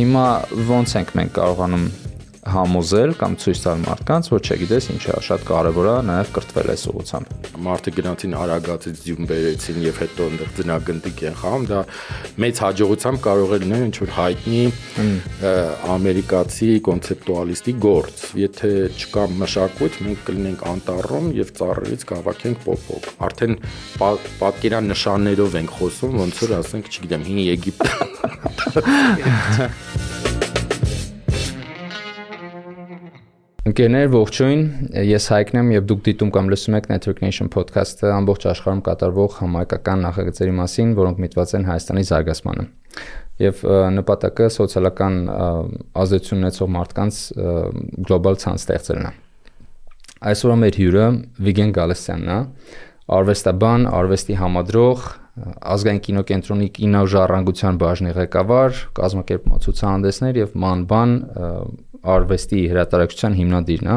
հիմա ոնց ենք մենք կարողանում համոզել կամ ցույց տալ մարդկանց, որ չգիտես ինչա, շատ կարևոր է նաև կրթվել այս ուղությամբ։ Մարդը գնացին արագացից ձյուն բերեցին եւ հետո այնտեղ ձնագնդիկ են խաղում, դա մեծ հաջողությամբ կարող է լինել ինչ որ հայտնի ամերիկացի կոնցեպտուալիստի գործ։ Եթե չկա մշակույթ, մենք կլինենք անտառում եւ ծառերից կհավաքենք պոպոկ։ Արդեն պատկերան նշաններով ենք խոսում, ոնց որ ասենք, չգիտեմ, հին Եգիպտ Ընկերներ, ողջույն։ Ես Հայկն եմ եւ դուք դիտում կամ լսում եք Network Nation podcast-ը ամբողջ աշխարհում կատարվող համայնքական նախագծերի մասին, որոնք միտված են Հայաստանի զարգացմանը։ Եվ նպատակը սոցիալական ազդեցություն ունեցող մարդկանց գլոբալ ցանց ստեղծելն է։ Այսօր մեր հյուրը Վիգեն Գալստյանն է, արվեստաբան, արվեստի համադրող, ազգային կինոկենտրոնի կինոժառանգության բաժնի ղեկավար, կազմակերպում ցուցահանդեսներ եւ մանբան արվեստի հրատարակչության հիմնադիրն է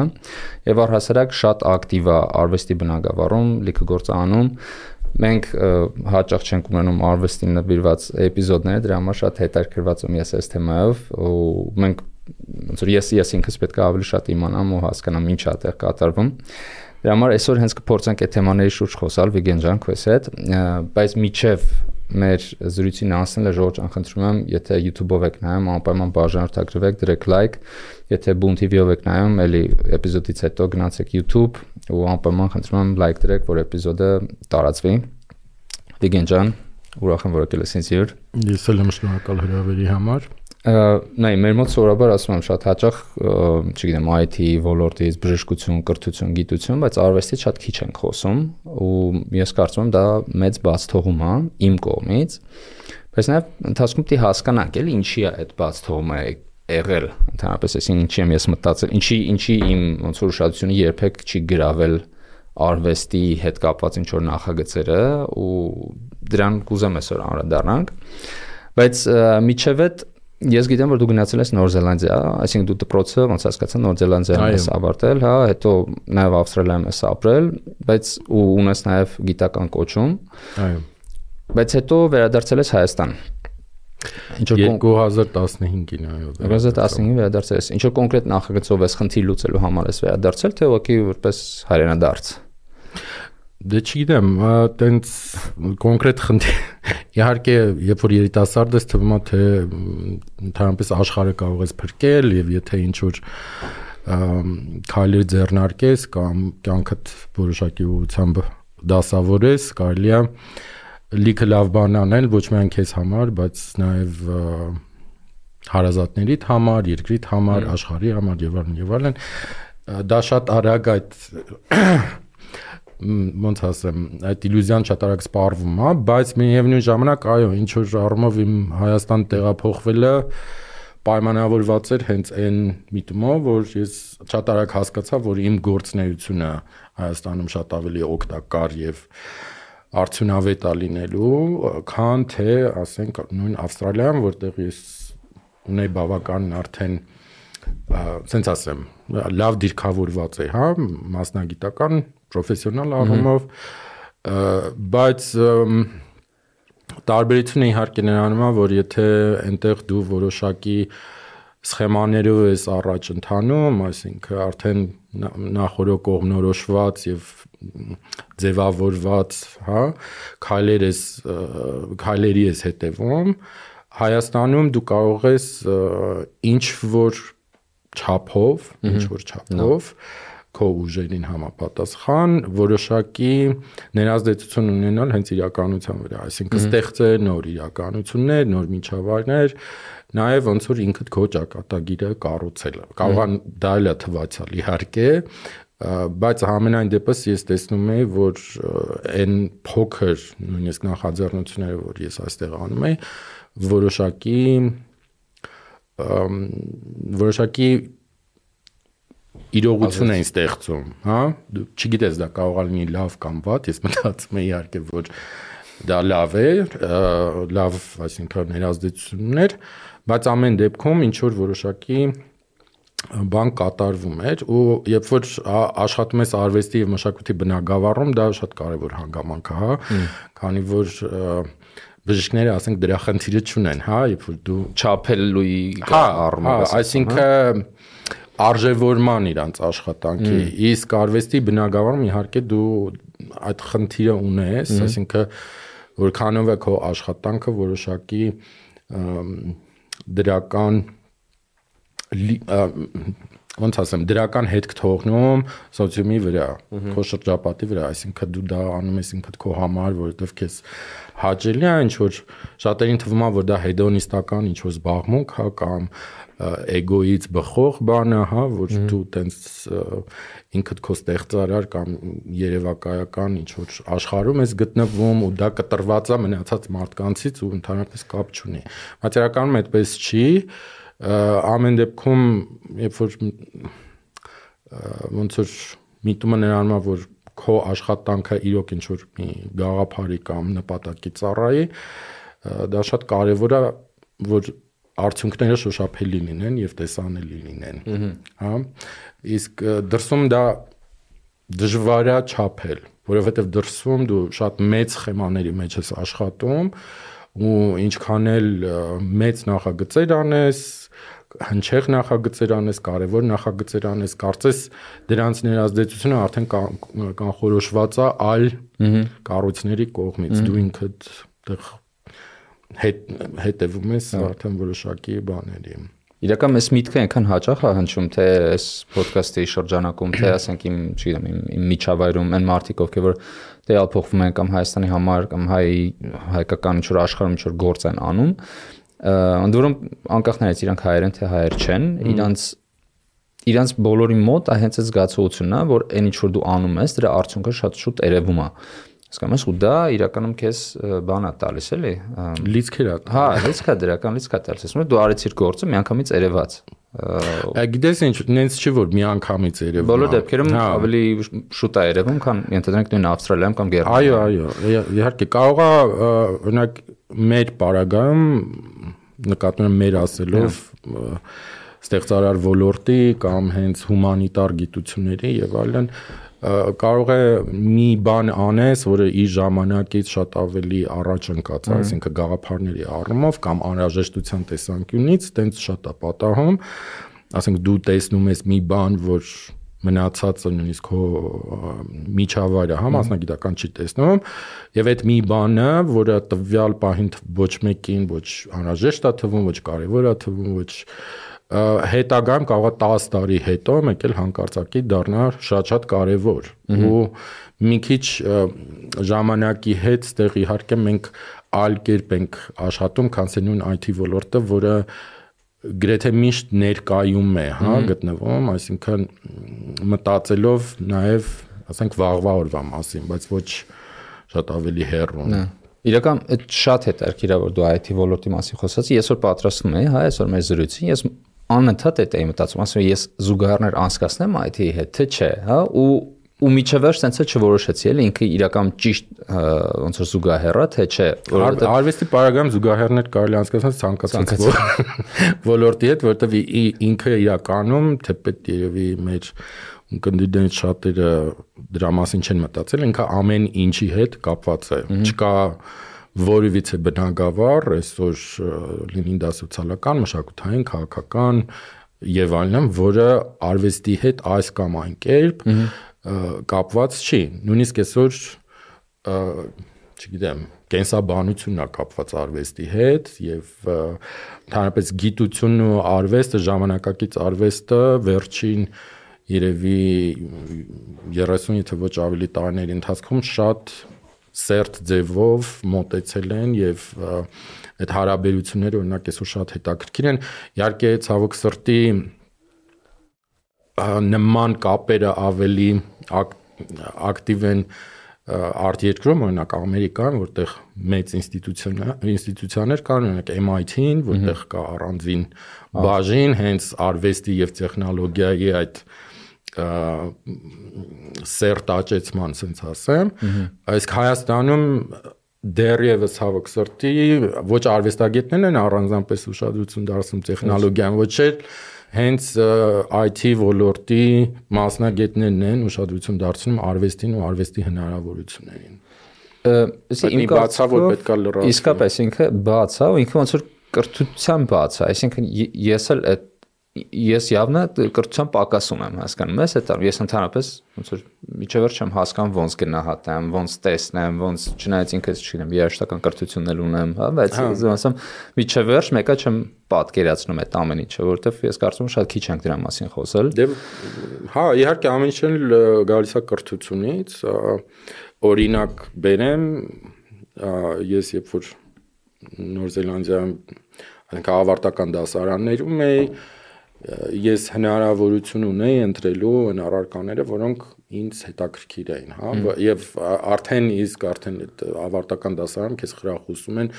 եւ առհասարակ շատ ակտիվ է արվեստի բնագավառում, լիքը գործանում մենք հաճախ չենք ունենում արվեստին նվիրված էպիզոդներ, դրա համար շատ հետաքրքրված եմ ես այս թեմայով ու մենք ոնց որ ես ես ինքս պետք է ավելի շատ իմանամ ու հասկանամ ինչ է այդտեղ կատարվում։ Դրա համար այսօր հենց կփորձենք այդ թեմաների շուրջ խոսալ Վիգեն ջան քեզ հետ, բայց միջև մեր զրույցին անցնելը Ժորժ ախնդրում եմ, եթե YouTube-ով եք նայում, անպայման բաժանորդագրվեք, դրեք լայք, եթե Boom TV-ով եք նայում, էլի էպիզոդից հետո գնացեք YouTube ու անպայման խնդրում եմ լայք դրեք, որ էպիզոդը տարածվի։ Դիգեն ջան, ուրախ եմ, որ եկել ես ինձ hier։ Ես էլ եմ շնորհակալ հրավերի համար նայ մեր մոտ սովորաբար ասում եմ շատ հաճախ չգիտեմ IT ոլորտից բժշկություն, կրթություն, գիտություն, բայց արվեստից շատ քիչ ենք խոսում ու ես կարծում եմ դա մեծ բաց թողում է իմ կողմից բայց նաև ընթացքում դի հասկանանք էլի ինչի է այդ բաց թողումը եղել ընդհանրապես այսին ինչի եմ ես մտածել ինչի ինչի իմ ոնց որ ուշադրությունը երբեք չի գրավել արվեստի հետ կապված ինչ որ նախագծերը ու դրան կուզեմ այսօր անդրադառնանք բայց միջև այդ Ես գիտեմ, որ դու գնացել ես Նոր Զելանդիա, այսինքն դու դպրոցը ոնց հասկացա Նոր Զելանդիայում ես ավարտել, հա, հետո նաև Ավստրալիայում ես ապրել, բայց ու ունես նաև գիտական կոչում։ Այո։ Բայց հետո վերադարձել ես Հայաստան։ Ինչ որ 2015-ին, այո։ 2015-ին վերադարձել ես։ Ինչ որ կոնկրետ նախագծով ես խնդիր լուծելու համար ես վերադարձել, թե ուղղակի որպես հայրենադարձ։ Դե չգիտեմ, տենց կոնկրետ խնդիր իհարկե, երբ որ երիտասարդ ես, թվում է թե ընդհանրապես աշխարհը կարող ես փրկել եւ եթե ինչ որ քայլեր ձեռնարկես կամ կյանքդ որոշակի ուղությամբ դասավորես, կարելի է լիքը լավ բան անել ոչ միայն քեզ համար, բայց նաև հարազատներիդ համար, երկրիդ համար, աշխարհի համար եւ այլն եւ այլն։ Դա շատ արագ այդ ոնց ասեմ, այդ իլյուզիան շատ արագ սպառվում է, բայց միևնույն ժամանակ այո, ինչ որ առումով իմ Հայաստան տեղափոխվելը պայմանավորված էր հենց այն միտումով, որ ես շատ արագ հասկացա, որ իմ գործնեությունը Հայաստանում շատ ավելի օգտակար եւ արդյունավետ է լինելու, քան թե, ասենք, նույն Ավստրալիայում, որտեղ ես ունեի բավական արդեն սենց ասեմ, լավ դիրքավորված է, հա, մասնագիտական պրոֆեսիոնալ առումով, բայց տարբերությունը իհարկե նրանում է, որ եթե այնտեղ դու որոշակի սխեմաներով ես առաջ ընթանում, այսինքն արդեն նախորդ կողմնորոշված եւ ձևավորված, հա, քայլեր ես քայլերի ես հետևում, Հայաստանում դու կարող ես ինչ որ չափով, ինչ որ չափով քո ուժերին համապատասխան որոշակի ներազդեցություն ունենալ հենց իրականության վրա, այսինքն ստեղծել նոր իրականություններ, նոր միջավայրներ, նաև ոնց որ ինքդ քո ճակատագիրը կառուցել։ Կարող է դա էլ է թվացial իհարկե, բայց համենայն դեպս ես տեսնում եմ, որ այն փոքր նույնիսկ նախաձեռնությունները, որ ես այստեղ անում եմ, որոշակի որոշակի իրողություն են ստեղծում, հա? Դու չգիտես դա կարող է լինի լավ կամ վատ, ես մտածում եմ իհարկե որ դա լավ է, լավ, այսինքն ներազդեցություններ, բայց ամեն դեպքում ինչ որ որոշակի բան կատարվում էր ու երբ որ աշխատում ես արվեստի եւ մշակույթի բնագավառում դա շատ կարեւոր հանգամանք է, հա, քանի որ բժիշկները ասենք դրա խնդիրը չունեն, հա, երբ որ դու չափելուի հա, առումով, հա, այսինքն արժևորման իրանց աշխատանքի, իսկ արվեստի բնագավառում իհարկե դու այդ խնդիրը ունես, այսինքն որքանով է քո աշխատանքը որոշակի դրական ոնց ասեմ, դրական հետք թողնում սոցիումի վրա, քո շրջապատի վրա, այսինքն դու դա անում ես ինքդ քո համար, որովհետև քեզ հաճելի է ինչ որ շատերին թվում է, որ դա հեդոնիստական ինչ որ զբաղմունք հա կամ էգոից բխող բան է, հա, որ դու տենց ինքդ քո ստեղծարար կամ երևակայական ինչ որ աշխարհում ես գտնվում ու դա կտրված է մնացած մարդկանցից ու ընդհանրապես կապ չունի։ Բայց իրականում այդպես չի, ամեն դեպքում երբ որ ոնց որ միտումը նրան որ քո աշխատանքը իրոք ինչ որ մի գաղափարի կամ նպատակի ծառայի դա շատ կարևոր է որ արդյունքները շոշափելի լինեն եւ տեսանելի լինեն հա իսկ դրսում դա դժվար է չափել որովհետեւ դրսում դու շատ մեծ խեմաների մեջ ես աշխատում ու ինչքան էլ մեծ նախագծեր անես հնչեղ նախագծեր անես, կարևոր նախագծեր անես, կարծես դրանց ներազդեցությունը արդեն կանխորոշված է այլ կառույցների կողմից։ Դու ինքդ դեռ հետ հետևում ես արդեն որոշակի բաների։ Իրական այս միտքը այնքան հաճախ է հնչում, թե այս ոդկասթի շրջանակում, թե ասենք իմ, չգիտեմ, իմ միջավայրում այն մարդիկ, ովքեր որ դեալ փոխվում են կամ Հայաստանի համար կամ հայ հայկական ինչ որ աշխարհում ինչ որ գործ են անում, ընդ որում անկախ նրանից իրանք հայեր են թե հայեր չեն, իրանց իրանց բոլորի մոտ է հենց այդ զգացողությունն է, որ այն ինչ որ դու անում ես, դրա արդյունքը շատ շուտ երևում է։ Հասկանում ես, ու դա իրականում քեզ բան է տալիս, էլի։ Լիցքեր է։ Հա, լիցք է դրական լիցք է տալիս։ Ասում եմ դու արեցիր գործը միանգամից երևաց։ Գիտես ինչ, նենց չի որ միանգամից երևում։ Բոլոր դեպքերում հա։ ավելի շուտ է երևում, քան ենթադրենք նույն Ավստրալիայում կամ Գերմանիայում։ Այո, այո, իհարկե կարող է օրինակ մեր պարագայում նկատում եմ մեր ասելով ստեղծարար ոլորտի կամ հենց հումանիտար գիտությունների եւ այլն կարող է մի բան անես, որը իր ժամանակից շատ ավելի առաջ ընկած, այսինքն գաղափարների առումով կամ անհրաժեշտության տեսանկյունից, տենց շատ է պատահում, ասենք դու տեսնում ես մի բան, որ մնացածը նույնիսկ հո միջավայրը հա մասնագիտական չի տեսնում եւ այդ մի բանը, որը տվյալ պահին ոչ մեկին ոչ անհրաժեշտ է թվում, ոչ կարեւոր է թվում, ոչ հետագայում կարող է 10 տարի հետո մեկ էլ հանկարծակի դառնա շատ-շատ կարևոր ու մի քիչ ժամանակի հետ ստեղ իհարկե մենք այլ կերպ ենք աշխատում, քան նույն IT ոլորտը, որը գրեթե միշտ ներկայում է, հա, գտնվում, այսինքն մտածելով նաև, ասենք, վաղվա օրվա մասին, բայց ոչ շատ ավելի հեռուն։ Իրական այդ շատ հետաքրքիր է որ դու IT ոլորտի մասին խոսացի, ես որ պատրաստվում եի, հա, այսօր մեր զրույցին, ես անընդհատ այդ էի մտածում, ասում եմ, ես զուգահեռներ անցկացնեմ IT-ի հետ, թե չէ, հա, ու ու միջևերջ sense է չորոշեցի էլի ինքը իրական ճիշտ ոնց որ զուգահեռա թե չէ որովհետեւ արվեստի պարագայում զուգահեռներ կարելի անցկացնել ցանկացած ոլորտի հետ որովհետեւ ինքը իրականում թեպետ երևի մեր կնդիդենտ շատերը դրա մասին չեն մտածել ինքը ամեն ինչի հետ կապված է չկա որևիցե բնակավար այսօր լինի դա սոցիալական, մշակութային, քաղաքական եւ այլն, որը արվեստի հետ այս կամ այն կերպ կապված չի։ Նույնիսկ այսօր չգիտեմ, կենսաբանությունն է կապված արվեստի հետ եւ ընդհանրապես գիտությունն ու արվեստը ժամանակակից արվեստը վերջին երևի 30 եթե ոչ ավելի տարիների ընթացքում շատ սերտ ձևով մոտեցել են եւ այդ հարաբերությունները օրինակ այսօր շատ հետաքրքիր են իհարկե ցավոք սրտի նման կապերը ավելի ակտիվ են արտերկրում, օրինակ Ամերիկայում, որտեղ մեծ ինստիտուցիաներ ինստիտուցիաներ կան, օրինակ MIT-ին, որտեղ կա առանձին բաժին հենց արվեստի եւ տեխնոլոգիայի այդ սերտ աճեցման, ասենց ասեմ, իսկ Հայաստանում դեռևս հավաք սրտի ոչ արվեստագետներն են առանձնապես ուշադրություն դարձնում տեխնոլոգիան, ոչ էլ հենց IT ոլորտի մասնագետներն են ուշադրություն դարձնում արվեստին ու արվեստի հնարավորություններին։ Իսկ իմ բացա որ պետքա լրացվի։ Իսկապես ինքը բաց է, ու ինքը ոնց որ կրթության բաց է, այսինքն ես էլ այդ ես явնա դե կրթության պակաս ունեմ, հասկանում ես, հետո ես ընդհանրապես ոնց որ միջևեր չեմ հասկանում ոնց գնահատեմ, ոնց տեսնեմ, ոնց չնայած ինքս չգիտեմ, երաշտական կրթությունն էլ ունեմ, հա, բայց հա։ ասեմ միջևեր մեկա չեմ պատկերացնում այդ ամեն ինչը, որովհետև ես կարծում եմ շատ քիչ ենք դրա մասին խոսել։ Դե հա, իհարկե ամեն ինչն էլ գալիս է կրթությունից, օրինակ բերեմ, ես երբ որ Նոր Զելանդիայում այնքան ավարտական դասարաններում էի, ես հնարավորություն ունեի ընտրելու այն առարկաները, որոնք ինձ հետաքրքիր էին, հա, եւ արդեն իսկ արդեն ավարտական դասարանում քեզ խրախուսում են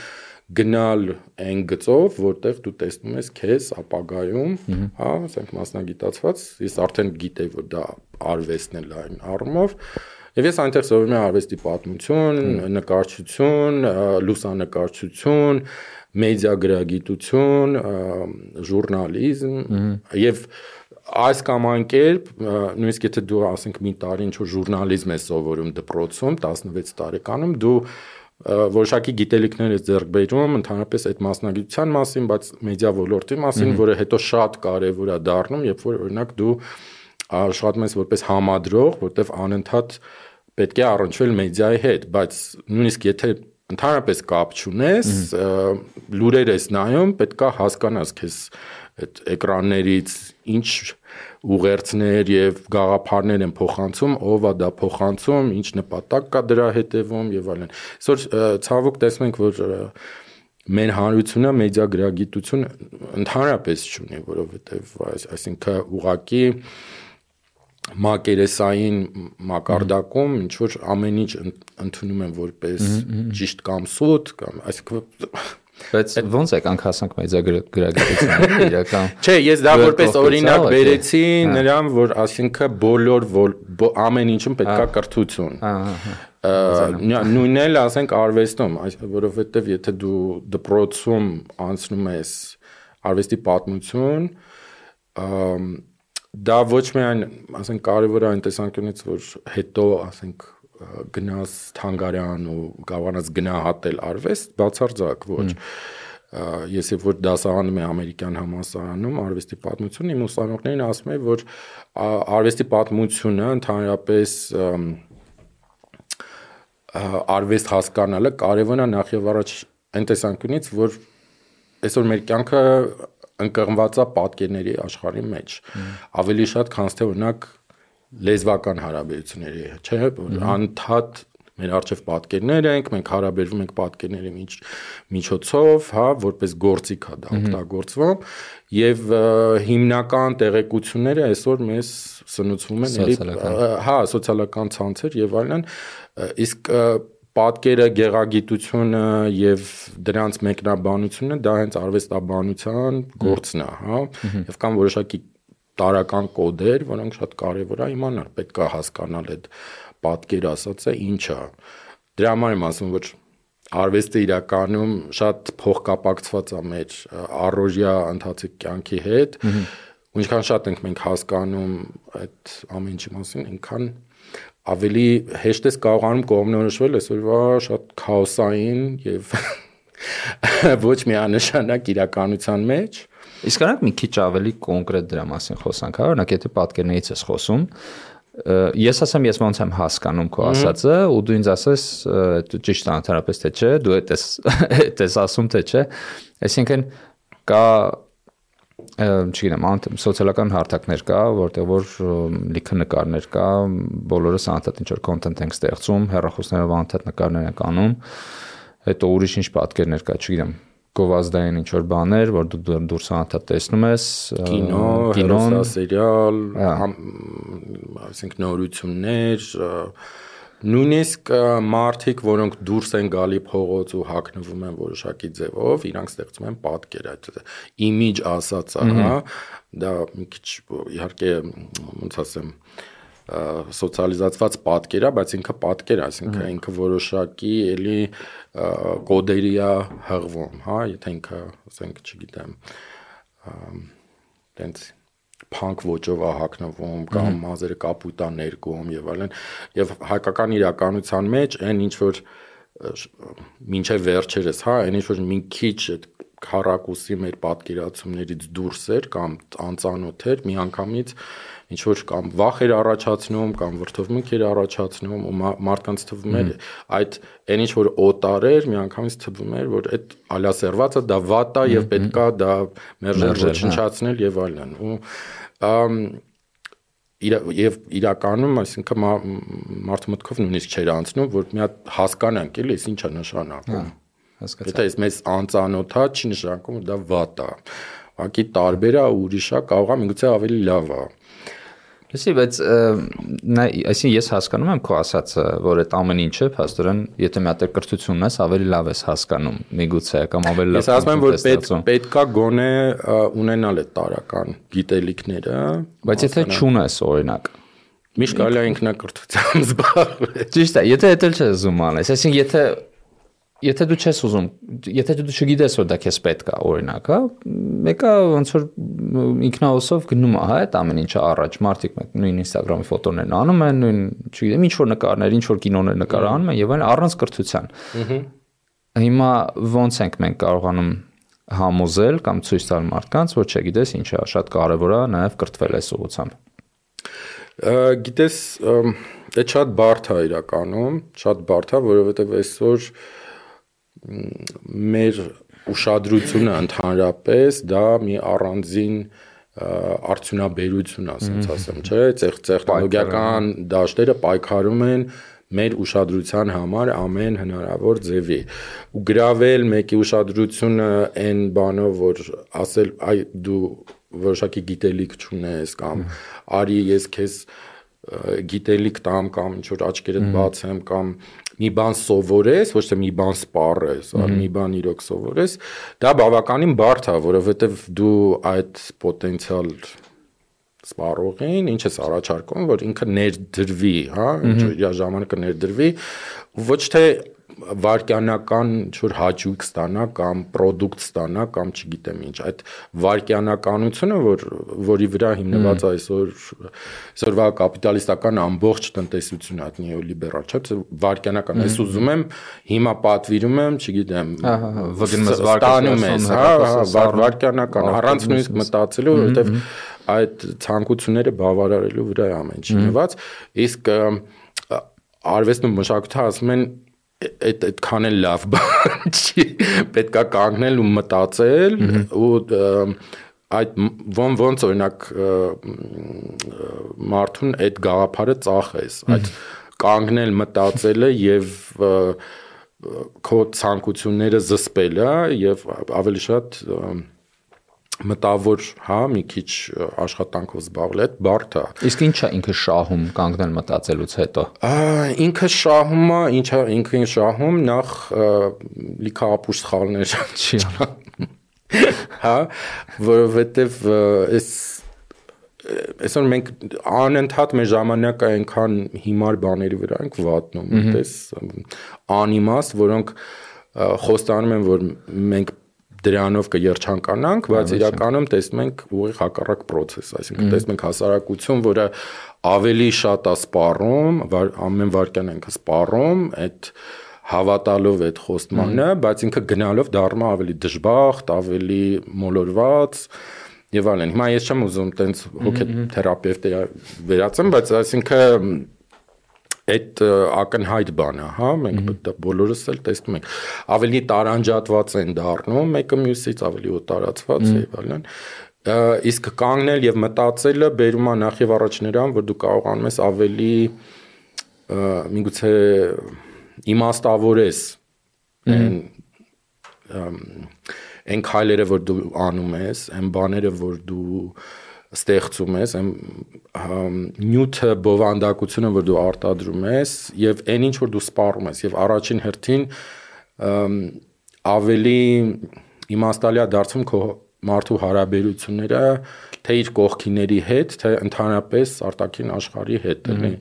գնալ այն գծով, որտեղ դու տեսնում ես քեզ ապագայում, հա, ասենք մասնագիտացված, ես արդեն գիտեի, որ դա արվեստն է լայն առումով, Եվ ես այնտեղ սովորում եմ արվեստի պատմություն, նկարչություն, լուսանկարչություն, մեդիա գրագիտություն, ժուրնալիզմ եւ այս կամ այն կերպ նույնիսկ եթե դու ասենք մի տարի ինչ որ ժուրնալիզմ ես սովորում դպրոցում 16 տարեկանում դու որոշակի գիտելիքներ ես ձեռք բերում ընդհանրապես այդ մասնագիտության մասին, բայց մեդիա ոլորտի մասին, որը հետո շատ կարևոր է դառնում, երբ որ օրինակ դու աշխատում ես որպես համադրող, որտեվ անընդհատ պետք է առնչվել մեդիայի հետ, բայց նույնիսկ եթե ընդհանրապես կապ չունես, լուրեր ես նայում, պետքա հասկանաս քեզ այդ էկրաններից ինչ ուղերձներ եւ գաղափարներ են փոխանցում, ով է դա փոխանցում, ինչ նպատակ կա դրա հետևում եւ այլն։ Այսօր ցավոք տեսնում ենք, որ մեր հանրությունը մեդիա գրագիտություն ընդհանրապես չունի, որովհետեւ այսինքն ուղակի մակերեսային մակարդակում ինչ որ ամեն ինչ ընդունում են որպես ճիշտ կամ սուտ կամ այսինքն Բայց ո՞նց եկանք հասանք մեծա գրագիտության իրական։ Չէ, ես դա որպես օրինակ բերեցի հա։ նրան, որ ասինքն բոլոր ամեն ինչում պետքա կրթություն։ Ահա նույնն էլ ասենք արվեստում, որովհետև եթե դու դպրոցում անցնում ես արվեստի պատմություն, դա ոչ միայն, ասենք, կարևոր է այն տեսանկյունից, որ հետո, ասենք, գնաս թանգարան ու կարողանաս գնահատել արվեստ, բացարձակ ոչ։ Ես երբ որ դասարանում եմ ամերիկյան համալսարանում արվեստի պատմություն, իմ ուսանողներին ասում եմ, որ արվեստի պատմությունը ընդհանրապես արվեստ հասկանալը կարևոր է նախ եւ առաջ այն տեսանկյունից, որ այսօր մեր կյանքը ընկղմված է պատկերների աշխարհի մեջ։ Ավելի շատ քան թե օրինակ լեզվական հարաբերությունների, չէ՞, որ անդադ մեր արժև պատկերներ ենք, մենք հարաբերվում ենք պատկերների միջ միջոցով, հա, որպես գործիք է դա օգտագործվում եւ հիմնական տեղեկությունները այսօր մեզ սնուցվում են էլի հա, սոցիալական ցանցեր եւ այլն, իսկ պատկերը, գեղագիտությունը եւ դրանց մեկնաբանությունը դա հենց արվեստաբանության գործն է, հա, եւ կան որոշակի տարական կոդեր, որոնք շատ կարեւոր է իմանալ, պետք է հասկանալ այդ պատկերը ասածը ինչ է։ Դրա համար եմ ասում, որ արվեստը իրականում շատ փոխկապակցված է մեր առօրյա ընթացիկ կյանքի հետ։ Ու ինչքան շատ ենք մենք հասկանում այդ ամեն ինչի մասին, այնքան ավելի հեշտ ես կարողանում կողմնորոշվել այսօրվա շատ քաոսային եւ ոչ միանշանակ իրականության մեջ իսկ արանք մի քիչ ավելի կոնկրետ դրա մասին խոսանք հա օրինակ եթե պատկերներից ես խոսում ես ասեմ ես ոնց եմ հասկանում քո ասածը ու դու ինձ ասես դու ճիշտ անհարապես թե չէ դու այդպես այդպես ասում թե չէ այսինքն կա չգիտեմ, անտ սոցիալական հարթակներ կա, որտեղ որ լիքը նկարներ կա, բոլորս անդադ ինչ որ content ենք ստեղծում, հեռախոսներով անդադ նկարներ ենք անում։ Հետո ուրիշ ինչ պատկերներ կա, չգիտեմ, գովազդային ինչ որ բաներ, որ դու դուրս անդադ տեսնում ես, կինո, կինոն, սերիալ, ասենք նորություններ, Նույնիսկ մարդիկ, որոնք դուրս են գալի փողոց ու հակնվում են որոշակի ձևով, իրանք ստեղծում են պատկեր, այդ image ասածը, հա, դա մի քիչ իհարկե ոնց ասեմ, սոցիալիզացված պատկեր է, բայց ինքը պատկեր է, այսինքն ինքը որոշակի էլի կոդերի է հղվում, հա, եթե ինքը, ասենք, չգիտեմ, տենց փանկ ոճով է հակնվում կամ մազերը կապուտա ներկում եւ այլն եւ հայկական իրականության մեջ այն ինչ որ մինչև վերջերս, հա, այնի որ մի քիչ այդ քարակուսի մեր պատկերացումներից դուրս էր կամ անծանոթ էր, միանգամից ինչ որ կամ վախ էր առաջացնում կամ վրթովմունք էր առաջացնում ու մարդկանց թվում էր այդ այն ինչ որ օտար էր միանգամից թվում էր որ այդ ալասերվածը դա վատ է եւ պետքա դա մերժել ոչնչացնել եւ այլն ու եւ իրականում այսինքն մարդու մտքով նույնիսկ չէր անցնում որ մի հատ հասկանանք էլի ինչ է նշանակում հասկացա եթե ես մեզ անծանոթ է չի նշանակում որ դա վատ է Ակի տարբեր է ուրիշ է կարող է միգուցե ավելի լավ է Լսի, բայց այսին ես հասկանում եմ քո ասածը, որ այդ ամեն ինչը փաստորեն, եթե մի հատ կրթությունն ես, ավելի լավ ես հասկանում, միգուցե կամ ավելի լավ։ Ես ասում եմ, որ պետք պետքա գոնե ունենալ այդ տարական գիտելիքները, բայց եթե չունես, օրինակ, միշտ կարելի է ինքնակրթությամբ զբաղվել։ Ճիշտ է, եթե դա էլ չես ուզում անես, այսինքն եթե եթե դու չես ուզում, եթե դու չգիտես որ դա քեզ պետք է, օրինակ, հա, մեկը ոնց որ ինքնաոսով գնում է, հա, այդ ամեն ինչը առաջ, մարդիկ նույն Instagram-ի ֆոտոներն անում են, նույն, չգիտեմ, ինչ որ նկարներ, ինչ որ կինոներ նկարանում են եւ այլն առանց կրթության։ Հիմա ոնց ենք մենք կարողանում համոզել կամ ցույց տալ մարդկանց, որ չգիտես ինչա, շատ կարևոր է նաեւ կրթվել այս ուղությամբ։ Գիտես, դա շատ բարդ է իրականում, շատ բարդ է, որովհետեւ այսօր մեր ուշադրությունը ընդհանրապես դա մի առանձին արդյունաբերություն, ասենց ասեմ, չէ՞, տեխնոլոգիական դաշտերը պայքարում են մեր ուշադրության համար ամեն հնարավոր ձևի ու գravel մեկի ուշադրությունը այն բանով որ ասել այ դու որոշակի գիտելիք չունես կամ արի ես քեզ գիտելիք տամ կամ ինչ որ աչքերդ բացեմ կամ մի բան սովորես, ոչ թե մի բան սպառես, այլ մի բան իրոք սովորես, դա բավականին բարդ է, որովհետև դու այդ պոտենցիալ սպառողին ինչ ես առաջարկում, որ ինքը ներդրվի, հա, ինչ իր ժամանակը ներդրվի, ոչ թե վարկյանական ինչ-որ հաճույք ստանա կամ ապրանք ստանա կամ չգիտեմ ինչ այդ վարկյանականությունը որ որի վրա հիմնված է այսօր այսօրվա կապիտալիստական ամբողջ տնտեսությունը այդ նեոլիբերալ չէ վարկյանական ես ուզում եմ հիմա պատվիրում եմ չգիտեմ վարկանում ես հա վարկյանական առանց նույնիսկ մտածելու որովհետև այդ ցանկությունները բավարարելու վրա է ամեն ինչ հիմնված իսկ արվեստն ու մշակույթը ասում են այդ այդքան էլ լավ բան չի պետքա կանգնել ու մտածել ու այդ ոնց ոնց օրինակ մարդուն այդ գաղափարը ծախես այդ կանգնել մտածելը եւ քո ցանկությունները զսպելը եւ ավելի շատ և, մտավոր, հա, մի քիչ աշխատանքով զբաղվել բարդ է։ Իսկ ի՞նչ է ինքը շահում կանգնել մտածելուց հետո։ Ինքը շահում է, ինչա ինքն շահում նախ լիքը ապուշ սխալներ չի հա, որովհետև այս այսօր մենք անընդհատ մեր ժամանակը այնքան հիմար բաների վրա ենք վատնում, այդպես անիմաստ, որոնք խոստանում են, որ մենք դրանով կերջանկանանք, բայց իրականում տեսնում ենք ուղիղ հակառակ process, այսինքն տեսնում ենք հասարակություն, որը ավելի շատ է սպառում, ամեն վարքյան ենք սպառում, այդ հավատալով այդ խոստմանը, բայց ինքը գնալով դառնում ավելի դժբախտ, ավելի մոլորված եւ այլն։ Հիմա ես չեմ ուզում տենց հոգեթերապևտի վերածեմ, բայց այսինքն այդ ակնհայտ բան է, հա, մենք բոլորս էլ տեսնում ենք։ Ավելի տարանջատված են դառնում մեկը մյուսից, ավելի օտարացված եւ այլն։ Իսկ կանգնել եւ մտածելը բերում է նախ եւ առաջ նրան, որ դու կարողանում ես ավելի միգուցե իմաստավորես այն այն քայլերը, որ դու անում ես, այն բաները, որ դու ստեղծում ես, այն նյութը բովանդակությունը, որ դու արտադրում ես եւ այն ինչ որ դու սպառում ես եւ առաջին հերթին ավելի իմաստալիա դարձում քո մարդու հարաբերությունները թե իր կողքիների հետ, թե ընդհանրապես արտաքին աշխարհի հետ, էլի։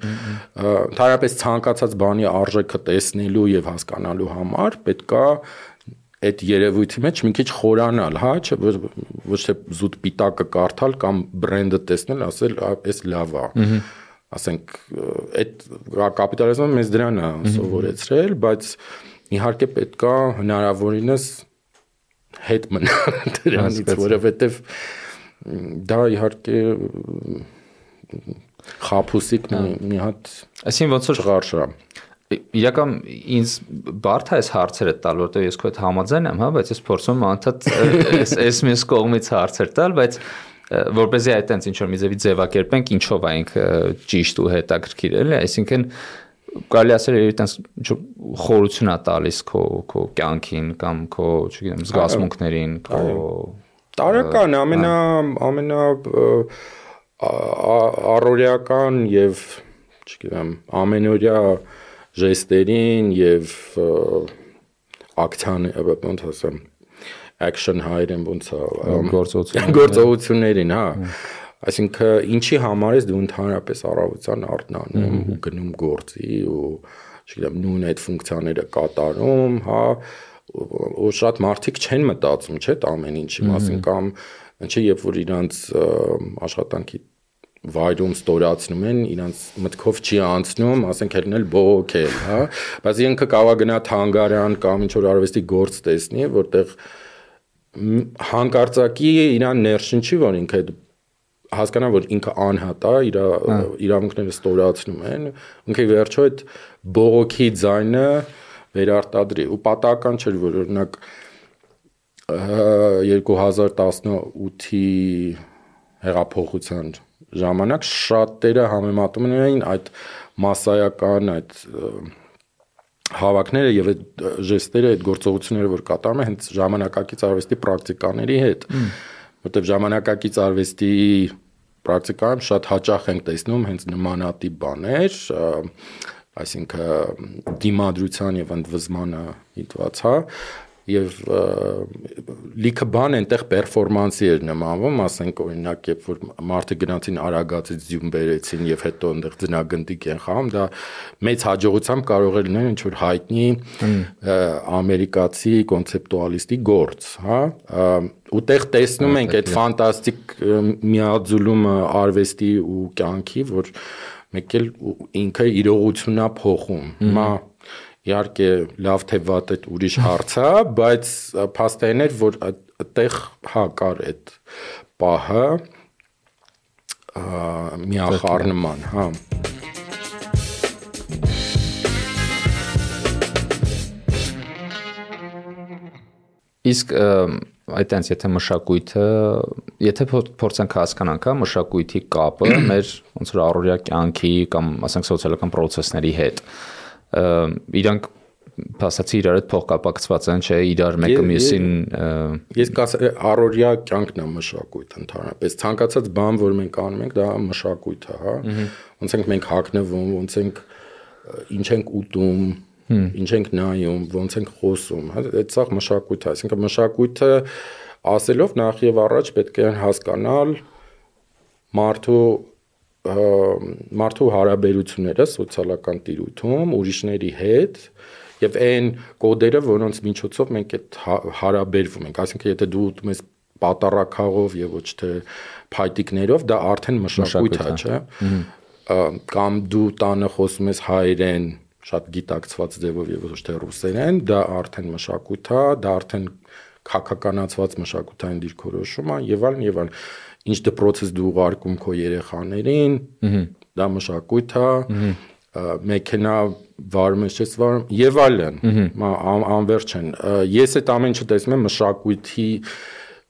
Ընդհանրապես ցանկացած բանի արժեքը տեսնելու եւ հասկանալու համար պետքա այդ երևույթի մեջ մի քիչ խորանալ, հա, չէ, ոչ թե զուտ պիտակը կարդալ կամ բրենդը տեսնել, ասել, այս լավ է։ Ասենք այդ կապիտալիզմը մեզ դրան է սովորեցրել, բայց իհարկե պետքա հնարավորինս հետ մնալ դրանից, որովհետև դա իհարկե խափուսիկ մի հատ այսին ոնց որ ղարշա իրական ինձ բարդ է այս հարցերը տալ, որտեղ ես քո հետ համաձայն եմ, հա, բայց ես փորձում եմ անդադ այս այս մյուս կողմից հարցեր տալ, բայց որպեսզի այդ տենց ինչ որ մի ձևի ձևակերպենք, ինչով է ինքը ճիշտ ու հետաքրքիր էլի, այսինքն կարելի ասել է տենց ինչ որ խորություն է տալիս քո քո կյանքին կամ քո, չգիտեմ, զգացմունքներին, քո տարական ամենա ամենա առօրյական եւ չգիտեմ ամենօրյա ժեստերին եւ ակցիան ոնց ասեմ action hire-ին ոնց է գործողություններին գործողություններին, հա այսինքն ինչի համար ես դու ընդհանրապես առավոտյան արթնանում ու գնում գործի ու չգիտեմ նույն այդ ֆունկցիաները կատարում, հա ու շատ մարդիկ չեն մտածում, չէ՞, ամեն ինչի մասին կամ ինչի երբ որ իրանց աշխատանքի վայրում ստորացնում են, իրանց մտքով չի անցնում, ասենք ելնել բողոքել, հա, բայց ինքը կարող գնա թանգարան կամ ինչ որ արվեստի գործ տեսնի, որտեղ հանկարծակի իրան ներշնչի, որ ինքը հասկանա որ ինքը անհատ է, իր իրավունքները ստորացնում են, ինքը վերջո այդ բողոքի ձայնը վերարտադրի ու պատահական չէր որ օրինակ 2018-ի հեղափոխության ժամանակ շատերը համեմատում էին այդ massայական այդ հավաքները եւ այդ ժեստերը, այդ գործողությունները, որ կատարում են հենց ժամանակակից արվեստի պրակտիկաների հետ, որտեղ ժամանակակից արվեստի պրակտիկայում շատ հաճախ ենք տեսնում հենց նմանատիպ բաներ, այսինքն դիմադրության եւ ընդվզմանը հիտված, հա, եւ լիքը բան այնտեղ պերֆորմանսի էր նմանվում, ասենք օրինակ, երբ որ մարդը գնացին արագացից ձյուն բերեցին եւ հետո այնտեղ ձնագնդիկ են խաղում, դա մեծ հաջողությամբ կարող է լինել ինչ որ հայտնի ամերիկացի կոնցեպտուալիստի գործ, հա ուտեղ տեսնում ենք այդ ֆանտաստիկ միաձուլումը արվեստի ու կյանքի, որ մեկ էլ ինքը իրողությունա փոխում։ Հիմա իհարկե լավ թե վատ է ուրիշ հարց է, բայց փաստային էր, որ այդտեղ հա կար այդ պահը միախառնման, հա Իսկ այտենց եթե մշակույթը, եթե փորձենք հասկանանք, հա, մշակույթի կապը մեր ոնց որ առօրյա կյանքի կամ ասենք սոցիալական process-ների հետ, իրանք փաստացի իրար հետ փոխկապակցված են, չէ, իրար մեկը մյուսին Ես առօրյա կյանքն է մշակույթ ընդհանրապես։ Ցանկացած բան, որ մենք անում ենք, դա մշակույթ է, հա։ Ոնց ենք մենք հակնվում, ոնց ենք ինչ ենք ուտում, ինչ ենք նայում, ոնց ենք խոսում, հա, այդ սա մշակույթ է, այսինքն մշակույթը ասելով նախ եւ առաջ պետք է հասկանալ մարդու մարդու հարաբերությունները սոցիալական տիրույթում ուրիշների հետ եւ այն կոդերը, որոնց միջոցով մենք այդ հարաբերվում ենք, այսինքն եթե դու ուտում ես պատարակաղով եւ ոչ թե փայտիկներով, դա արդեն մշակույթ է, չէ՞։ Կամ դու տանը խոսում ես հայերեն, շատ գիտակցված ձևով եւ ոչ թե ռուսերեն, դա արդեն մշակույթ է, դա արդեն քակականացված մշակութային դիրքորոշում է եւ այլն եւ այլն ինչ դպրոց ես դու ուղարկում քո երեխաներին, դա մշակույթ է, մեքենա վարում ես, չես վարում եւ այլն։ Անverջ են։ Ես այդ ամեն ինչը տեսնում եմ մշակույթի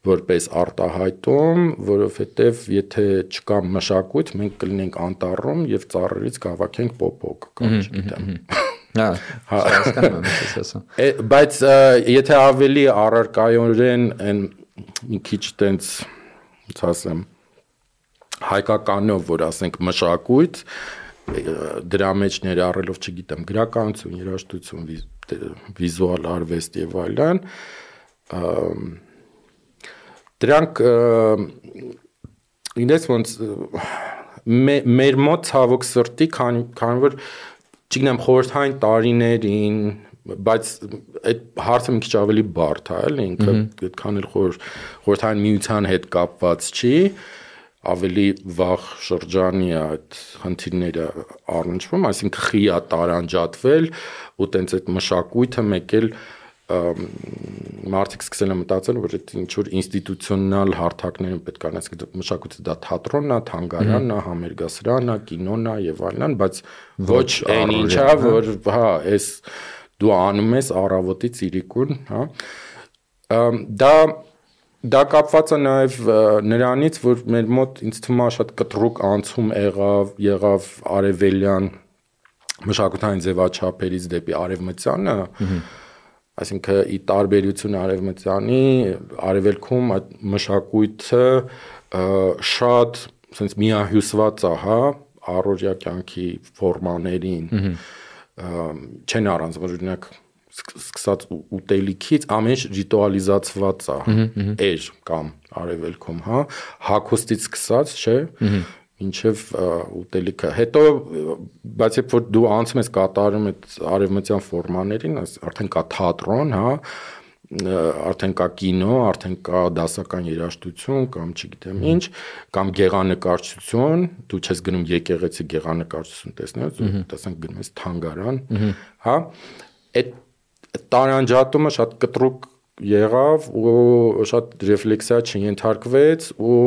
որպես արտահայտում, որովհետև եթե չկա մշակույթ, մենք կլինենք անտառում եւ ծառերից կհավաքենք պոպոկ, կամ չգիտեմ։ Հա, հասկանում եմ, ես ասում։ Բայց եթե ավելի առարկայորեն այն մի քիչ տենց ասեմ հայկականով որ ասենք մշակույթ դրա մեջ ներառելով չգիտեմ գրականություն, երաժշտություն, վիզուալ արվեստ եւ այլն դրանք ինձ ոնց մեր մոտ ցավոք սրտի քան քան որ չգիտեմ խորհրդային տարիներին բայց այդ հարցը մի քիչ ավելի բարդ է, էլի ինքը այդքան էլ խոր խորհրդային միության հետ կապված չի, ավելի վաղ շրջանի այդ խնդիրները առնչվում, այսինքն խիա տարանջատվել ու տենց այդ մշակույթը մեկ էլ մարդիկ սկսել են մտածել, որ այդ ինչ որ ինստիտուցիոնալ հարթակներում պետք է անես, մշակույթը դա թատրոնն է, թանգարանն է, համերգասրանն է, կինոն է եւ այլն, բայց ոչ այն ինչա, որ հա, այս դու անում ես առավոտից իրիկուն, հա։ Դա դա կապված է նաև նրանից, որ մեր մոտ ինձ թվում է շատ կտրուկ անցում եղավ, եղավ արևելյան մշակութային ձևաչափերից դեպի արևմտյանը, այսինքն ի տարբերություն արևմտյանի արևելքում այդ մշակույթը շատ sense միահյուսված է, հա, առօրյա կյանքի ֆորմաներին չեն առանձնվում օրինակ սկսած ուտելիքից ամեն ինչ ռիտուալիզացված է էր կամ արևելքում, հա, հակոստից սկսած, չէ, ինչև ուտելիքը։ Հետո բայց երբ որ դու անցում ես կատարում այդ արևմտյան ֆորմաներին, արդեն կա թատրոն, հա, արդեն կա կինո, արդեն կա դասական երաժշտություն կամ չգիտեմ ինչ, կամ գեղանկարչություն, դու չես գնում եկեղեցի գեղանկարչություն տեսնել, տեսանք գնում ես թանգարան, հա։ Այդ տարանջատումը շատ կտրուկ եղավ ու շատ ռեֆլեքսիա չընթարկվեց ու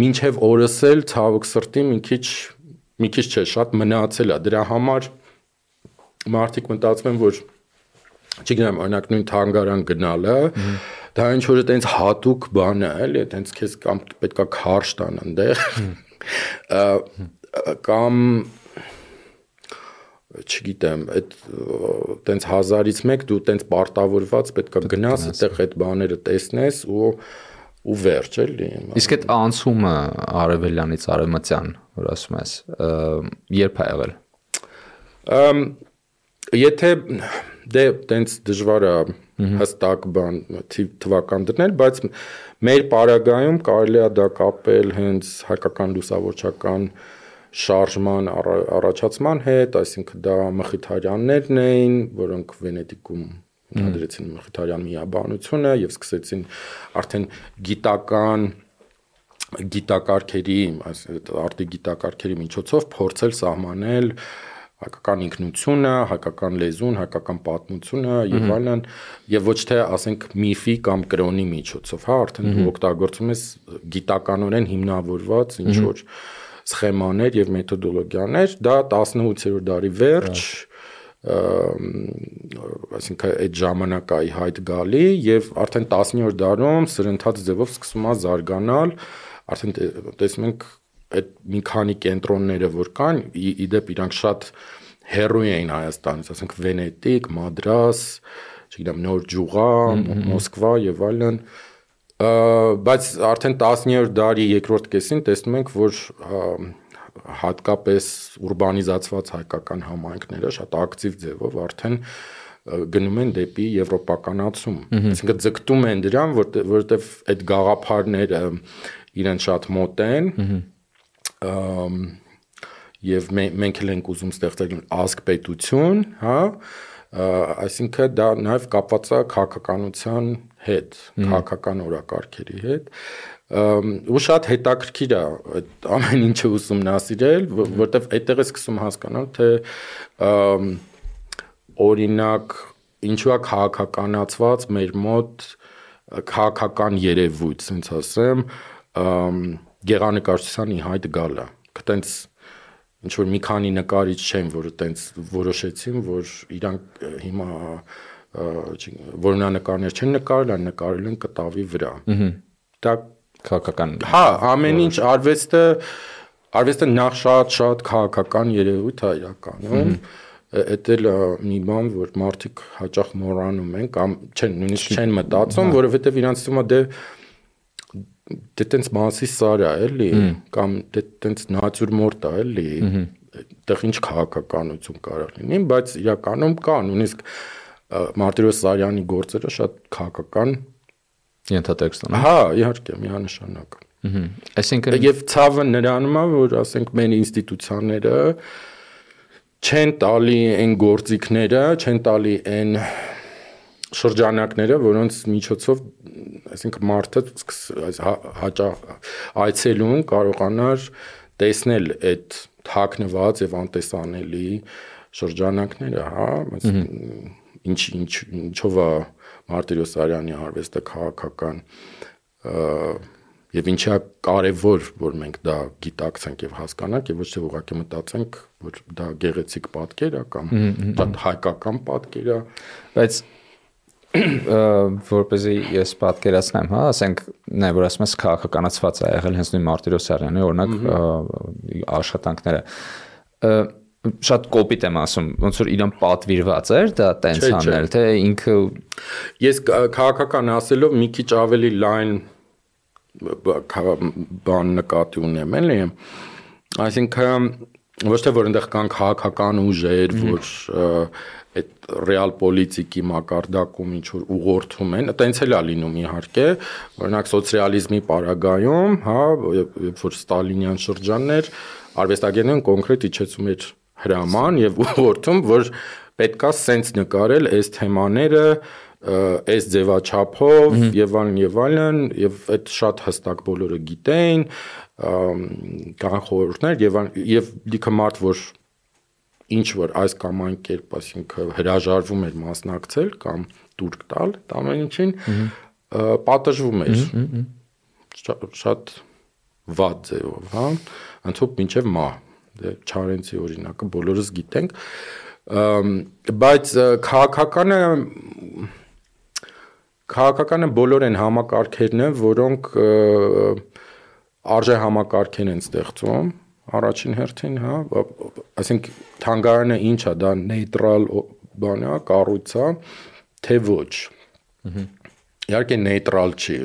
մինչև օրս էլ ցավոք սրտի մի քիչ մի քիչ չէ, շատ մնացել է։ Դրա համար մարդիկ մտածում են, որ չգիտեմ, օրինակ նույն թանգարան գնալը, դա ինչ որ այտենց հատուկ բան է, էլի, այտենց քեզ կամ պետքա քարշ տան այնտեղ։ կամ չգիտեմ, այդ տենց 1000-ից 1 դու տենց պարտավորված պետքա գնաս այդտեղ այդ բաները տեսնես ու ու վերջ էլի։ Իսկ այդ անցումը արևելյանից արևմտյան, որ ասում ես, երբ է եղել։ Ամ եթե դե տենց դժվար է հստակ բան թվական դնել, բայց մեր պարագայում կարելի է դա կապել հենց հայկական լուսավորչական շարժման առաջացման հետ, այսինքն դա Մխիթարյաններն էին, որոնք Վենետիկում ընդդրեցին Մխիթարյան միաբանությունը եւ սկսեցին արդեն գիտական գիտակարգերի, այս արտի գիտակարգերի միջոցով փորձել սահմանել հայկական ինքնությունը, հայկական լեզուն, հայկական պատմությունը եւ այլն եւ ոչ թե ասենք միֆի կամ կրոնի միջոցով, հա, արդեն դու օգտագործում ես գիտականորեն հիմնավորված ինչ որ սխեմաներ եւ մեթոդոլոգիաներ, դա 18-րդ դարի վերջ այսինքն այդ ժամանակայի հայտ գալի եւ արդեն 19-րդ դարում սրընթաց ձևով սկսում է զարգանալ արդեն տեսնում ենք այդ մի քանի կենտրոնները որ կան իդեպ իրանք շատ հերոյ էին Հայաստանից ասենք Վենետիկ, Մադրաս, չգիտեմ Նոր Ջուղա, Մոսկվա եւ այլն բայց արդեն 10-րդ դարի երկրորդ կեսին տեսնում ենք, որ հատկապես ուրբանիզացված հայկական համայնքները շատ ակտիվ ձևով արդեն գնում են դեպի եվրոպականացում։ Այսինքն ձգտում են դրան, որովհետև այդ գաղափարները իրեն շատ մոտ են։ Եվ մենք էլ ենք ուզում ստեղծել ազգ պետություն, հա, այսինքն դա նաև կապված է քաղաքականության հետ, քաղաքական օրակարգերի հետ ու շատ հետաքրքիր է այդ ամեն ինչը ուսումնասիրել, որտեվ այդտեղ է սկսում հասկանալ, թե օրինակ ինչու է քաղաքականացված մեր մոտ քաղաքական երևույթ, ասենց ասեմ, գեղանկարչության ի հայտ գալը։ Կտենց ինչ որ մի քանի նկարիչ չեն, որ այտենց որոշեցին, որ իրանք հիմա որոնանկարներ չեն նկարել, այլ նկարել են կտավի վրա։ Դա քաղաքական Հա, ամեն ինչ արվեստը արվեստը նախ շատ-շատ քաղաքական երևույթ է իրականում։ Էդ էլ մի բան, որ մարդիկ հաճախ մոռանում են կամ չեն նույնիսկ չեն մտածում, որովհետև իրանց թվում է դե դե տենց մասի սարա էլի կամ դե տենց նատյուրմորտ է էլի այդտեղ ինչ քաղաքականություն կարող լինի բայց իրականում կա նույնիսկ Մարտիրոս Սարյանի գործերը շատ քաղաքական ենթատեքստ են հա իհարկե միանշանակ այսինքն եւ ցավը նրանում է որ ասենք մեր ինստիտուցիաները չեն տալի այն գործիքները չեն տալի այն շրջանակները, որոնց միջոցով այսինքն մարդը հաճախ այցելուն կարողանար տեսնել այդ թաքնված եւ անտեսանելի շրջանակները, հա, ինչ ինչ ինչով է Մարտիրոսարյանի արվեստը քաղաքական եւ ինչա կարեւոր որ մենք դա գիտակցենք եւ հասկանանք եւ ոչ թե ուղղակի մտածենք որ դա գեղեցիկ պատկեր է կամ դա հայկական պատկեր է բայց որպեսզի ես պատկերացնեմ, հա, ասենք նա որ ասում ես քաղաքականացված է եղել հենց նույն Մարտիրոսյանի օրինակ աշխատանքները շատ կոպիտ եմ ասում, ոնց որ իրան պատվիրված էր դա տենց անել, թե ինքը ես քաղաքական ասելով մի քիչ ավելի լայն բան նկատի ունեմ, էլի։ Այսինքն ոչ թե որ այնտեղ կան քաղաքական ուժեր, որ այդ ռեալ պոլիտիկի մակարդակում ինչ որ ուղղորդում են, այտենց էլ է լինում իհարկե, օրինակ սոցիալիզմի պարագայում, հա, երբ որ ստալինյան շրջաններ արվեստագետներն կոնկրետ իջեցում էր հրաման եւ ուղղորդում, որ պետքա սենց նկարել այս թեմաները այս ձևաչափով եւ այլն եւ այլն եւ այդ շատ հստակ բոլորը գիտեին կան խորհուրդներ եւ եւ լիքը մարդ որ ինչ որ այս կամ այն կերպ ասինքն հրաժարվում էր մասնակցել կամ դուրք տալ ամեն ինչին պատժվում էր շատ վատ ձևով հա ընդհանուր մինչև մահ դե Չարենցի օրինակը բոլորս գիտենք բայց քաղաքականը քաղաքականը բոլոր են համակարգերն են, որոնք արժե համակարգեր են ստեղծում առաջին հերթին, հա, ասենք թանգարանը ի՞նչ է, դա նեյտրալ բան է, կառույց է, թե ոչ։ Իհարկե նեյտրալ չի,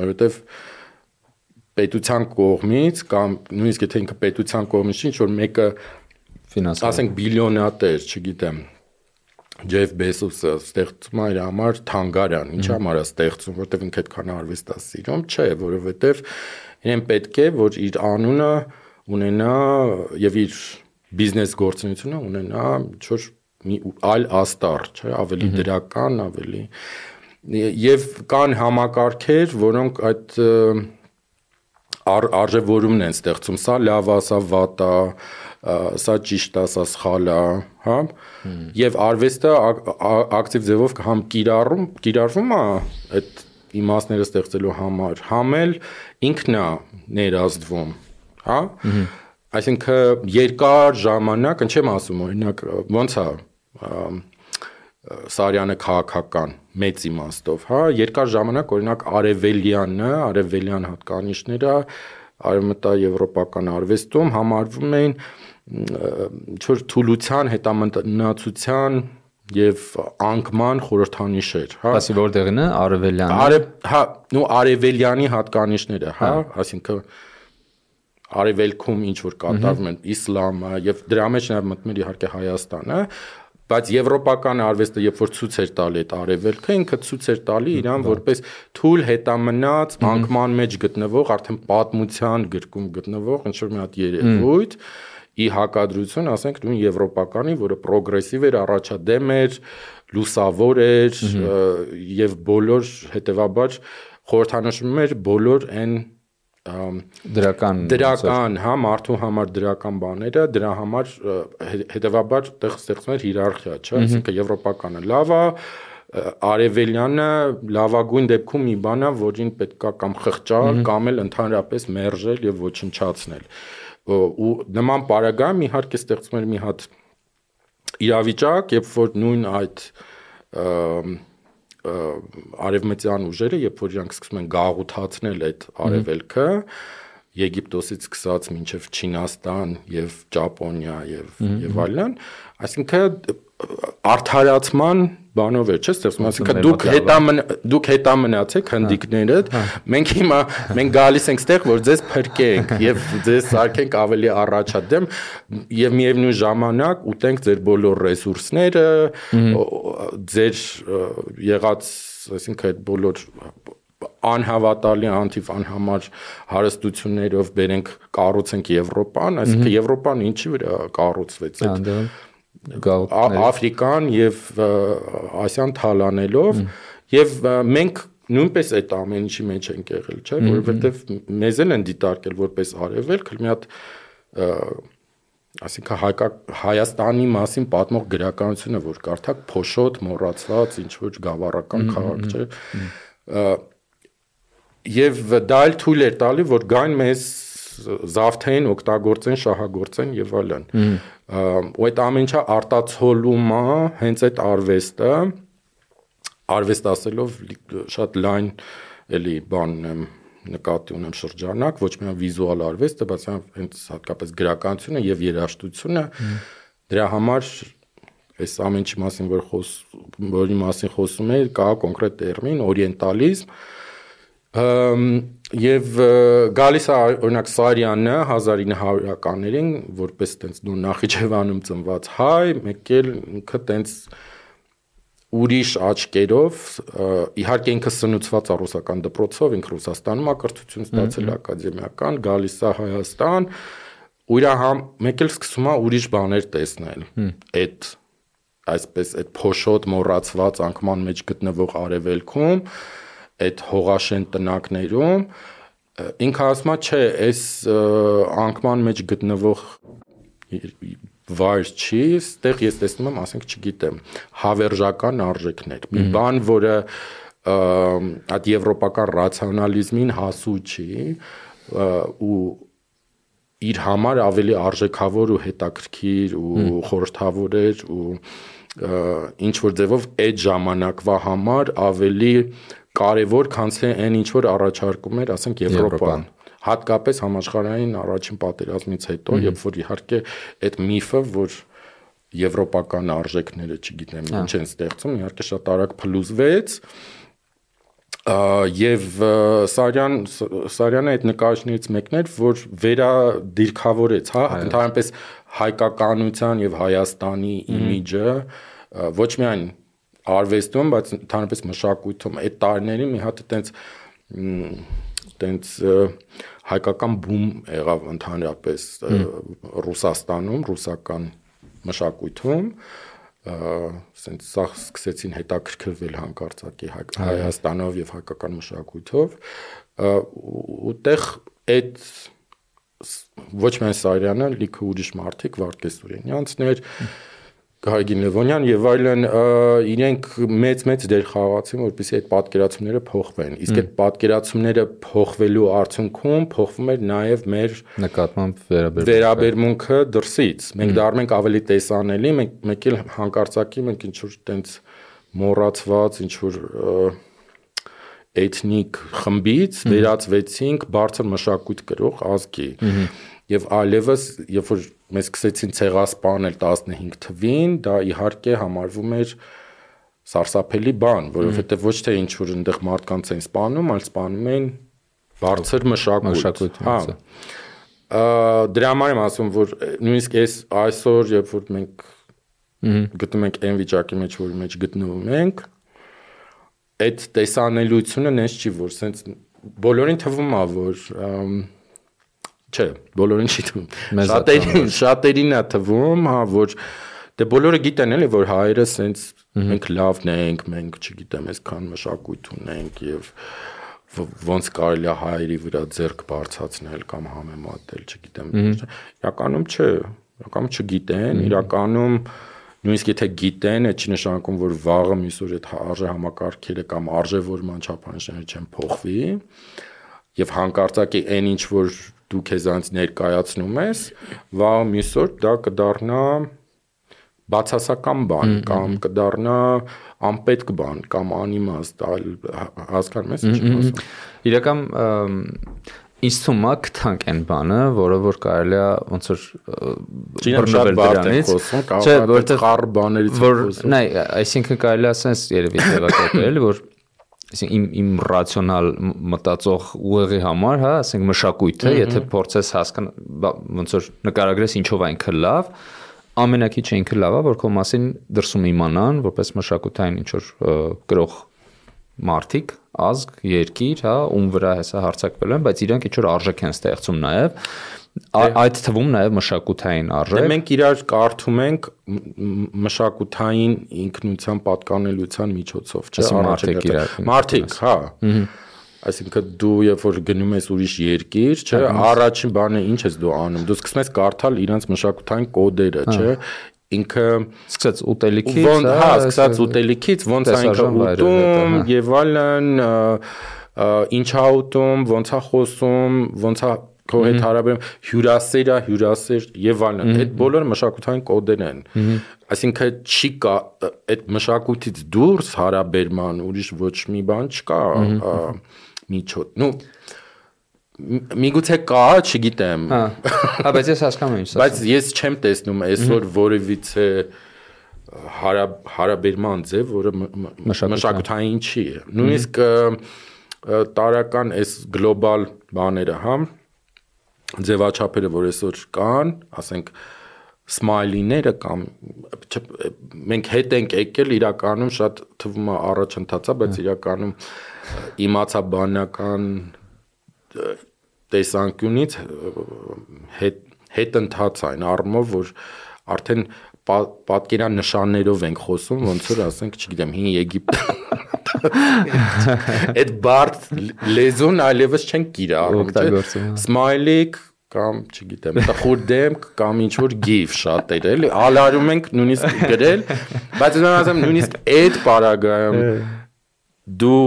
որովհետև պետության կողմից կամ նույնիսկ եթե ինքը պետության կողմից ինչ որ մեկը ֆինանսը ասենք բիլիոնատեր, չգիտեմ, Ջեֆ Բեսոսը ստեղծում է իր համար թանգարան, ինչ համար է ստեղծում, որտեվ ինքը այդքան արվեստ է սիրում, չէ, որովհետև իրեն պետք է որ իր անունը ունենա եւ իր բիզնես գործունեությունը ունենա ինչ-որ մի այլ աստար, չէ, ավելի դրական, ավելի եւ կան համակարգեր, որոնք այդ ար, արժևորումն են ստեղծում, սա լավ է, սա վատ է, սա ճիշտ է, սա սխալ է, հա։ Եվ արվեստը ակտիվ ձևով համ կիրառում, կիրառվում է այդ իմաստները ստեղծելու համար, համ էլ ինքն է ներազդվում, հա։ Այսինքն երկար ժամանակ, ինչեմ ասում, օրինակ ոնց է Սարյանը քաղաքական մեծ իմաստով, հա, երկար ժամանակ օրինակ արևելյանը, արևելյան հատկանիշները արևմտաեվրոպական արվեստում համարվում էին ինչ-որ թուլության, հետամնացության եւ անկման խորհրդանիշեր, հա։ Ասի որտեղն է արևելյանը։ Արև, հա, նու արևելյանի հատկանիշները, հա, հա։ այսինքն արևելքում ինչ որ կատարվում են իսլամը եւ դրա մեջ նաեւ մտնում է իհարկե Հայաստանը, բայց եվրոպական արվեստը երբ որ ցույց էր տալի այդ արևելքը ինքը ցույց էր տալի իրան որպես թույլ հետամնաց անկման մեջ գտնվող արդեն պատմության գրկում գտնվող ինչ որ մի հատ երևույթ ի հակադրություն, ասենք նույն եվրոպականի, որը պրոգրեսիվ էր, առաջադեմ էր, լուսավոր էր եւ բոլոր հետեւաբար խորհրդանշում էր բոլոր այն դրական դրական, հա, մարդու համար դրական բաները, դրա համար հետեւաբար տեղ ստեղծում էր հիերարխիա, չէ՞, այսինքն եվրոպականը լավ է, արևելյանը լավագույն դեպքում մի բան է, որին պետքա կամ խղճալ, կամ էլ ընդհանրապես մերժել եւ ոչնչացնել։ ու նման պարագայում իհարկե ստեղծում էր մի հատ իրավիճակ, երբ որ նույն այդ արևմտյան ուժերը, երբ որ իրանք սկսում են գաղութացնել այդ արևելքը, Եգիպտոսից սկսած մինչև Չինաստան եւ Ճապոնիա եւ եւ այլն, այսինքն արդարացման բանով է, չէ՞, ստեղծում, ասինքն դուք հետամն դուք հետամնացեք հնդիկներդ, հա։ մենք հիմա մենք գալիս ենք ստեղ, որ ձեզ փրկենք եւ ձեզ սարքենք ավելի առաջադեմ եւ միևնույն ժամանակ ուտենք ձեր բոլոր ռեսուրսները, ձեր եղած, ասինքն այդ բոլոր անհավատալի անտիվ անհամար հարստություններով բերենք կառուցենք Եվրոպան, այսինքն Եվրոպան ինչի վրա կառուցվեց այդ Աֆրիկան եւ Ասիան թալանելով եւ մենք նույնպես այդ ամեն ինչի մեջ ենք եղել, չէ, որովհետեւ մեզ էլ են դիտարկել որպես արևելք, մի հատ ասինքն հայկա Հայաստանի մասին պատմող գրականությունը, որ կարդակ փոշոտ, մոռացված, ինչ որ գավառական քաղաք, չէ։ Եվ դա էլ թույլ էր տալի, որ գան մեզ զավթեն, օգտագործեն, շահագործեն եւ այլն։ Ու այդ ամեն ինչը արտացոլում է հենց այդ արվեստը, արվեստ ասելով շատ լայն էլի բանն եմ նկատի ունեմ շրջանակ, ոչ միայն վիզուալ արվեստը, բայց հենց հատկապես գրականությունը եւ երաժշտությունը դրա համար այս ամեն ինչի մասին որ խոս որի մասին խոսում է կա կոնկրետ տերմին օրիենտալիզմ եւ գալիս է օրինակ Սարյանը 1900-ականներին որպես տենց նոր Նախիջևանում ծնված հայ, մեկ էլ ինքը տենց ուրիշ աչքերով իհարկե ինքը սնուցված է ռուսական դպրոցով, ինքը Ռուսաստանում ակրթություն ստացել ակադեմիական, գալիս է Հայաստան, ու իր համ մեկ էլ սկսում է ուրիշ բաներ տեսնել։ Այդ այսպես այդ փոշոտ մոռացված անկման մեջ գտնվող արևելքում, այդ հողաշեն տնակներում ինքը է, չէ, այս անկման մեջ գտնվող վայր չի, ստեղ ես տեսնում եմ, ասենք, չգիտեմ, հավերժական արժեքներ։ Մի բան, որը այդ եվրոպական ռացիոնալիզմին հասու չի ու իր համար ավելի արժեքավոր ու հետաքրքիր ու խորհրդավոր էր ու ինչ որ ձևով այդ ժամանակվա համար ավելի կարևոր, քան թե այն ինչ որ առաջարկում էր, ասենք Եվրոպան հատկապես համաշխարհային առաջին պատերազմից հետո, երբ որ իհարկե այդ միֆը, որ եվրոպական արժեքները, չգիտեմ, հա։ ինչ են ստեղծում, իհարկե շատ արագ փլուզվեց եւ Սարյան Սարյանը այդ նկարիչներից մեկն էր, որ վերադիրքավորեց, հա, ընդհանրապես հայկականության եւ Հայաստանի իմիջը ոչ միայն արվեստում, բայց ընդհանրապես մշակույթում այդ տարիներին մի հատ այտենց տենց հայկական բում եղավ ընդհանրապես Ռուսաստանում, ռուսական մշակույթում սենց սա սկսեցին հետաքրքրվել հանկարծակի Հայաստանով եւ հայկական մշակույթով ուտեղ այդ ոչ միայն Սարյանը, լիքը ուրիշ մարդիկ, Վարդգես Սուրենյանցներ, Գարգին Լևոնյան եւ այլն իրենք մեծ-մեծ դեր խաղացին, որպեսզի այդ պատկերացումները փոխվեն։ Իսկ այդ պատկերացումները փոխվելու արդյունքում փոխվում էր նաեւ մեր նկատմամբ վերաբերմունքը։ Վերաբերմունքը դրսից։ Մենք դառնում ենք ավելի տեսանելի, մենք մեկ էլ հանկարծակի մենք ինչ որ տենց մոռացված, ինչ որ էթնիկ խմբից վերածվեցինք բարձր մշակույթ կրող ազգի։ Եվ այլևս, երբ որ մեզ սկսեցին ցեղասպանել 15 թվին, դա իհարկե համարվում էր սարսափելի բան, որովհետև ոչ թե ինչ որ այնտեղ մարդկանց են սպանում, այլ սպանում են բարձր մշակույթ։ Հա։ Դրա համար եմ ասում, որ նույնիսկ այս այսօր, երբ որ մենք գտնում ենք այն վիճակի մեջ, որի մեջ գտնվում ենք, այդ տեսանելիությունը նես չի, որ սենց բոլորին թվում է, որ Չէ, բոլորին չի թվում։ Շատերին, շատերին է թվում, հա, որ դե բոլորը գիտեն էլի, որ հայերը սենց մենք լավն ենք, մենք չգիտեմ, այսքան մշակույթ ունենք եւ ոնց կարելի է հայերի վրա ձեռք բարձացնել կամ համեմատել, չգիտեմ։ Իրականում չէ, իրականում չգիտեն, իրականում նույնիսկ եթե գիտեն, այդ չի նշանակում, որ վաղը մյուս օր այդ արժե համակարգերը կամ արժևորման չափանիշները չեն փոխվի եւ հանկարծակի այն ինչ որ դու քեզանց ներկայացնում ես, վաղ մյուս օր դա կդառնա բացասական բան կամ կդառնա անպետք բան կամ անիմաստ, հասկանում ես ինչ ասում։ Իրական ինձ թվում է կթանկ այն բանը, որը որ կարելի է ոնց որ բռնվել դրանից։ Չէ, որտեղ խառ բաներից խոսում։ Նայ, այսինքն կարելի է ասես երևի ձևակերպել, որ այսինքն իմ իմ ռացիոնալ մտածող ուղեղի համար, հա, ասենք մշակույթը, եթե փորձես հասկանալ, ոնց որ նկարագրես ինչով այնքը լավ, ամենակիչը ինքը լավ է, որ քո մասին դրսում իմանան, որպես մշակութային ինչ որ գրող մարդիկ, ազգ, երկիր, հա, ում վրա հեսա հարցակվել են, բայց իրանք ինչ որ արժեք են ստեղծում նաև այդ թվում նաև մշակութային արժեք։ Դե մենք իրար կարդում ենք մշակութային ինքնության պատկանելիության միջոցով, չէ՞, մարդիկ իրար։ Մարդիկ, հա։ Այսինքն դու երբ որ գնում ես ուրիշ երկիր, չէ, առաջին բանը ինչ ես դու անում։ Դու սկսում ես կարդալ իրանց մշակութային կոդերը, չէ, ինքը սկսած ուտելիքից, հա, հա սկսած ուտելիքից, ոնց է ինքը ուտում եւ այլն, ինչ է ուտում, ոնց է խոսում, ոնց է քո հետ հարաբերում հյուրասերա, հյուրասեր եւ այլն։ Այդ բոլորը մշակութային կոդեր են։ Այսինքն չի կա այդ մշակույթից դուրս հարաբերման ուրիշ ոչ մի բան չկա միջոց։ Ну միգուցե կա, չգիտեմ։ Հա, հա, բայց ես հասկանում եմ։ Բայց ես չեմ տեսնում այսօր որևիցե հարա հարաբերման ձև, որը մշակութային չի։ Նույնիսկ տարական այս գլոբալ բաները, հա, ձևաչափերը, որ այսօր կան, ասենք սմայլիները կամ մենք հետ ենք եկել իրականում շատ թվում է առաջընթացա, բայց իրականում իմացա բանական տեսանկյունից հետ հետ ընթաց այն առումով որ արդեն պատկերան նշաններով ենք խոսում ոնց որ ասենք չգիտեմ հին Եգիպտ այդ բարդ լեզուն այլևս չեն կիրառում սմայլիկ կամ չգիտեմ տխուր դեմք կամ ինչ որ գիֆ շատ էր էլի ալարում ենք նույնիսկ գրել բայց ես ասեմ նույնիսկ այդ պարագայում դու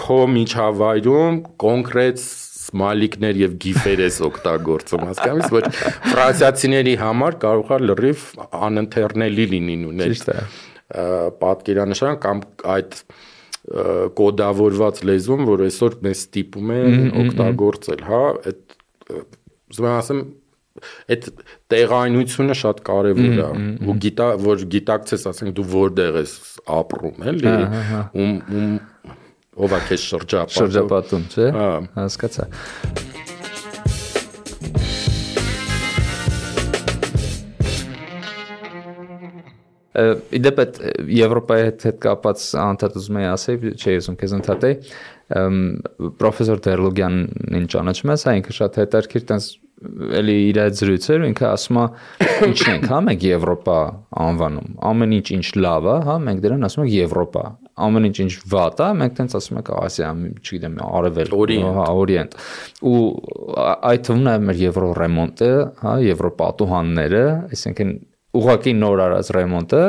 քո միջավայրում կոնկրետ սմալիկներ եւ գիֆեր ես օգտագործում, հասկանում ես, որ ֆրանսիացիների համար կարող է լրիվ անընթեռնելի լինի նույն պատկերանշան կամ այդ կոդավորված լեզուն, որ այսօր մեզ ստիպում է օգտագործել, հա, այդ եմ ասեմ այդ տեղայնությունը շատ կարևոր է ու գիտա որ գիտակցես ասենք դու որտեղ ես ապրում էլի ում ում ով է քեզ շրջապատում շրջապատում, չէ՞։ հա։ Հասկացա։ Իդեպ այդ Եվրոպայի հետ կապած անդադ ուզում եի ասել, չէ, ուզում քեզ ընդհատեի, պրոֆեսոր Դերլոգյանին ճանաչում ես, հա ինքը շատ հետաքրքիր տես էլի իր այդ զրույցերը ինքը ասում է ինչն ենք, հա, մենք Եվրոպա անվանում։ Ամեն ինչ ինչ լավ է, հա, մենք դրան ասում ենք Եվրոպա ամեն ինչ ինչ վատ է, մենք տենց ասում ենք Ասիա, չգիտեմ, արևել, հա, օրիենտ։ Ու այդ թվում նաև մեր եվրո ռեմոնտը, հա, եվրոպատուհանները, այսինքն ուղղակի նոր արած ռեմոնտը,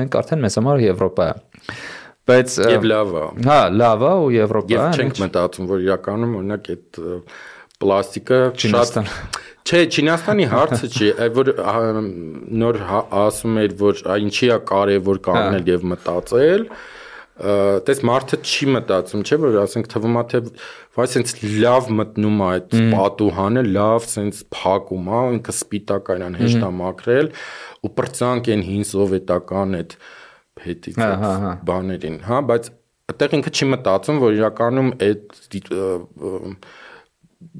մենք արդեն մեզ համար Եվրոպա է բայց եւ լավ է։ Հա, լավ է ու Եվրոպա Եվ չենք մտածում, որ իրականում օրինակ այդ պլաստիկը շատ Չէ, Չինաստանի հարցը չի, որ նոր հա, ասում էր, որ ինչի է կարևոր կանգնել եւ մտածել, տես մարդը չի մտածում, չէ՞ որ ասենք թվում է թե վայ սենց լավ մտնում է այդ պատուհանը, լավ սենց փակում է, ինքը սպիտակ այնան հեշտ է մաքրել ու պրծանք են հին սովետական այդ փետից բաներին, հա, բայց այդտեղ ինքը չի մտածում, որ իրականում այդ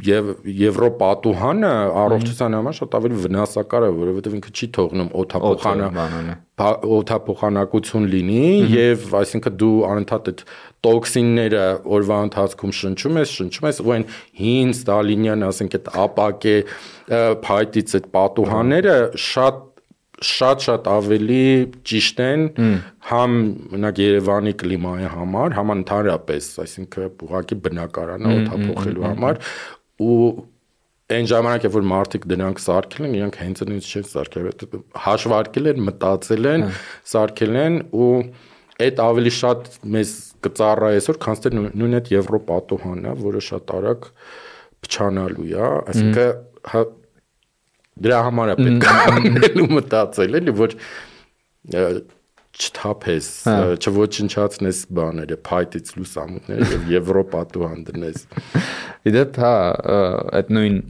եւ Եվրոպատուհանը առողջության համար շատ ավելի վնասակար է, որովհետեւ ինքը չի թողնում օթափոխանա օթափոխանակություն լինի եւ այսինքն դու անընդհատ այդ տոքսինները օրվա ընթացքում շնչում ես, շնչում ես ու այն հին ստալինյան, ասենք այդ ապակե փայտից այդ պատուհանները շատ շատ-շատ ավելի ճիշտ են համ մենակ Երևանի կլիմայի համար, համ ընդհանրապես, այսինքն ուղղակի բնակարանը օթափոխելու համար ու այն ժամանակ երբ որ մարդիկ դրանք սարքել են, իրանք հենց ինձ չեն սարքել, հաշվարկել են, մտածել են, սարքել են ու այդ ավելի շատ մեզ կծառա այսօր, քան թե նույն այդ Եվրոպատոհանն է, որը շատ արագ փչանալու է, այսինքն Դրա համար է պետք անելու մտածել, էլի որ չթափես, հա։ չոչնչացնես բաները, փայտից լուսամուտները եւ Եվրոպատու հանդնես։ Իդեպ հա, այդ նույն